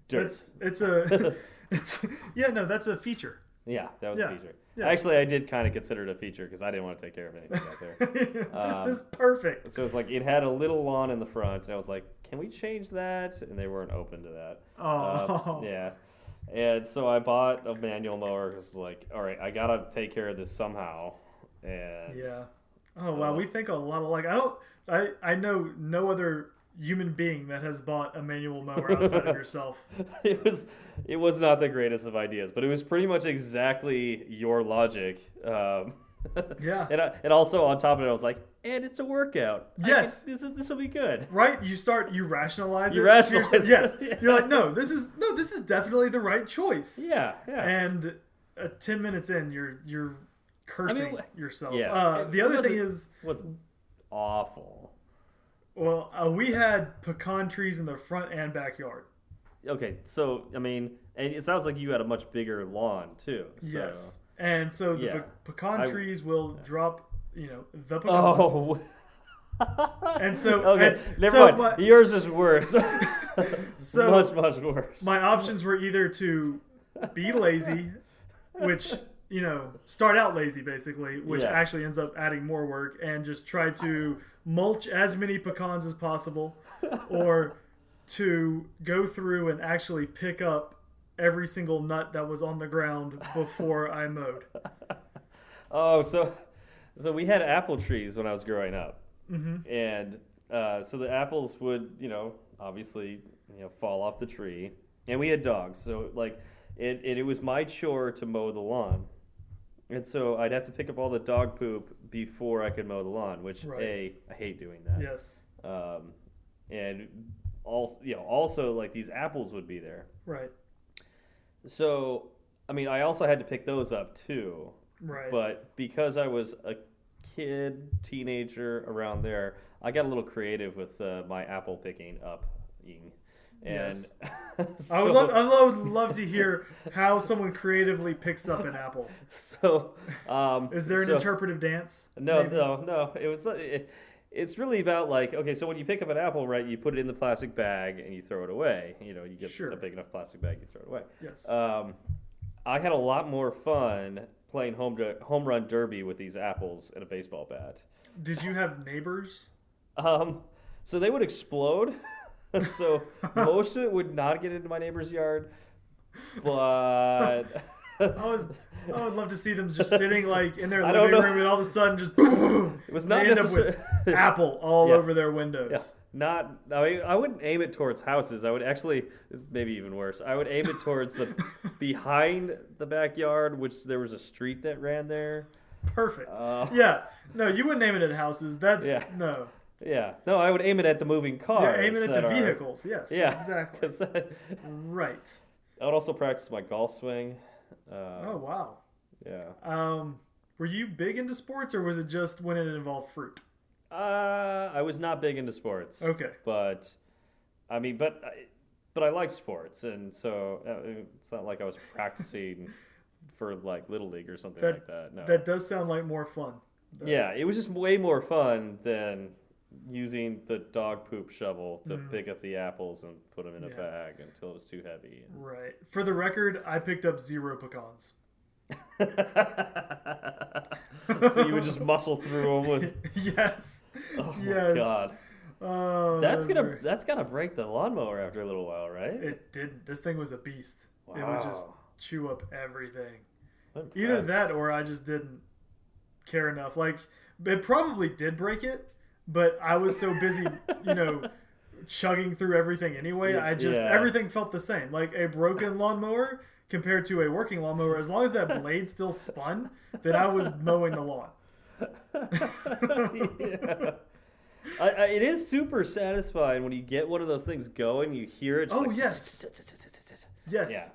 Dirt. It's it's a (laughs) it's yeah no that's a feature. Yeah, that was Yeah, a feature. Yeah. Actually, I did kind of consider it a feature because I didn't want to take care of anything back there. (laughs) Um, this is perfect. So it's like it had a little lawn in the front, and I was like, "Can we change that?" And they weren't open to that. Oh Uh, yeah. And so I bought a manual mower. Cause like, all right, I gotta take care of this somehow. And Yeah. Oh wow, Uh, we think a lot of like I don't. I I know no other human being that has bought a manual mower outside of (laughs) yourself. it was it was not the greatest of ideas, but it was pretty much exactly your logic. Um, (laughs) Yeah. And I, and also on top of it, I was like, and it's a workout. Yes. can- this this will be good. Right? You start. You rationalize You it. rationalize it, Yes. (laughs) You're like, no, this is no, this is definitely the right choice. Yeah, yeah. And uh, ten minutes in, you're you're cursing wh- yourself. yeah. Uh, the other thing is, was awful. Well, uh, we had pecan trees in the front and backyard. Okay, so I mean, and it sounds like you had a much bigger lawn too. So. Yes. And so the Yeah. pe- pecan I- trees will drop, you know, the pecan. Oh. (laughs) And so okay, never so mind. Yours is worse. (laughs) (laughs) So much much worse. my options were either to be lazy, which you know start out lazy basically, which Yeah. actually ends up adding more work, and just try to mulch as many pecans as possible, or to go through and actually pick up every single nut that was on the ground before I mowed. Oh, so so we had apple trees when I was growing up, hmm and uh, so the apples would, you know, obviously, you know, fall off the tree, and we had dogs, so like, it it, it was my chore to mow the lawn, and so I'd have to pick up all the dog poop before I could mow the lawn, which Right. a I hate doing that. Yes. Um, and also, you know, also like these apples would be there, Right. so I mean, I also had to pick those up too. Right. But because I was a kid, teenager around there, I got a little creative with uh, my apple picking up. And (laughs) so, I would love, I would love to hear how someone creatively picks up an apple. so um, Is there an so- interpretive dance? No, maybe? no, no. It was. It, it's really about like okay, so when you pick up an apple, right? You put it in the plastic bag and you throw it away. You know, you get Sure. a big enough plastic bag, you throw it away. Yes. Um, I had a lot more fun playing home home run derby with these apples and a baseball bat. Did you have neighbors? Um, so they would explode. (laughs) (laughs) so most of it would not get into my neighbor's yard, but (laughs) I would, I would love to see them just sitting like in their living know. room and all of a sudden just boom, boom, boom. it was not they end up with (laughs) apple all Yeah. over their windows. Yeah, not. I mean, I wouldn't aim it towards houses. I would actually. This is maybe even worse. I would aim it towards the behind the backyard, which there was a street that ran there. Perfect. Uh, yeah. No, you wouldn't aim it at houses. That's Yeah. no. Yeah. No, I would aim it at the moving cars. You're aiming at the are- vehicles. Yes. Yeah, Exactly. (laughs) that- Right. I would also practice my golf swing. Uh, Oh wow. Yeah. Um, were you big into sports, or was it just when it involved fruit? Uh, I was not big into sports. Okay. But, I mean, but, I- but I like sports, and so uh, it's not like I was practicing (laughs) for like little league or something That- like that. No. That does sound like more fun. yeah, it was just way more fun than using the dog poop shovel to Mm. pick up the apples and put them in a Yeah. bag until it was too heavy. Right. For the record, I picked up zero pecans. (laughs) so you would just (laughs) muscle through them with. yes. Oh my god, Oh, that's gonna that's gonna break the lawnmower after a little while, right? It didn't. This thing was a beast. It would just chew up everything. Either that or I just didn't care enough. Like it probably did break it, but I was so busy, you know, (laughs) chugging through everything anyway. Yeah. I just Yeah. everything felt the same. Like a broken lawnmower compared to a working lawnmower, as long as that blade still spun, then I was mowing the lawn. (laughs) yeah. I, I, it is super satisfying when you get one of those things going. You hear it. Oh, like, yes. Yes. Yeah.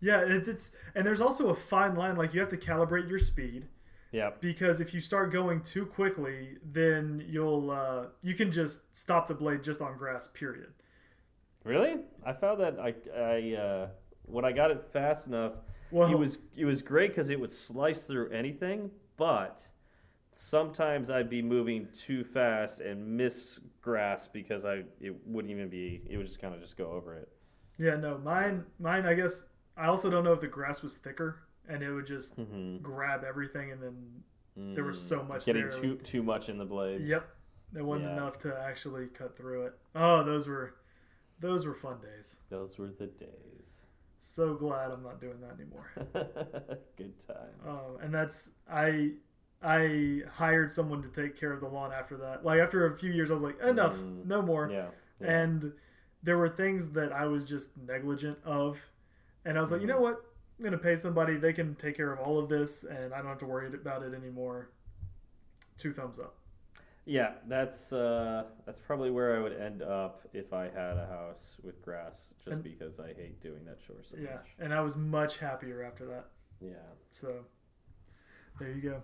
Yeah, it, it's and there's also a fine line. Like you have to calibrate your speed Yeah. because if you start going too quickly, then you'll uh, you can just stop the blade just on grass. Period. Really? I found that I, I uh, when I got it fast enough, Well, it was it was great because it would slice through anything. But sometimes I'd be moving too fast and miss grass because I it wouldn't even be. It would just kind of just go over it. yeah, no, mine, mine. I guess I also don't know if the grass was thicker and it would just Mm-hmm. grab everything and then There was so much getting there. too too much in the blades. yep, it wasn't Yeah. enough to actually cut through it. Oh, those were those were fun days. Those were the days. So glad I'm not doing that anymore. (laughs) Good times. Um, and that's I I hired someone to take care of the lawn after that. Like after a few years, I was like, enough, Mm. no more. yeah. yeah. And there were things that I was just negligent of, and I was like, you know what? I'm gonna pay somebody. They can take care of all of this, and I don't have to worry about it anymore. Two thumbs up. Yeah, that's uh, that's probably where I would end up if I had a house with grass, just And- because I hate doing that chore so Yeah, much. and I was much happier after that. Yeah. So, There you go.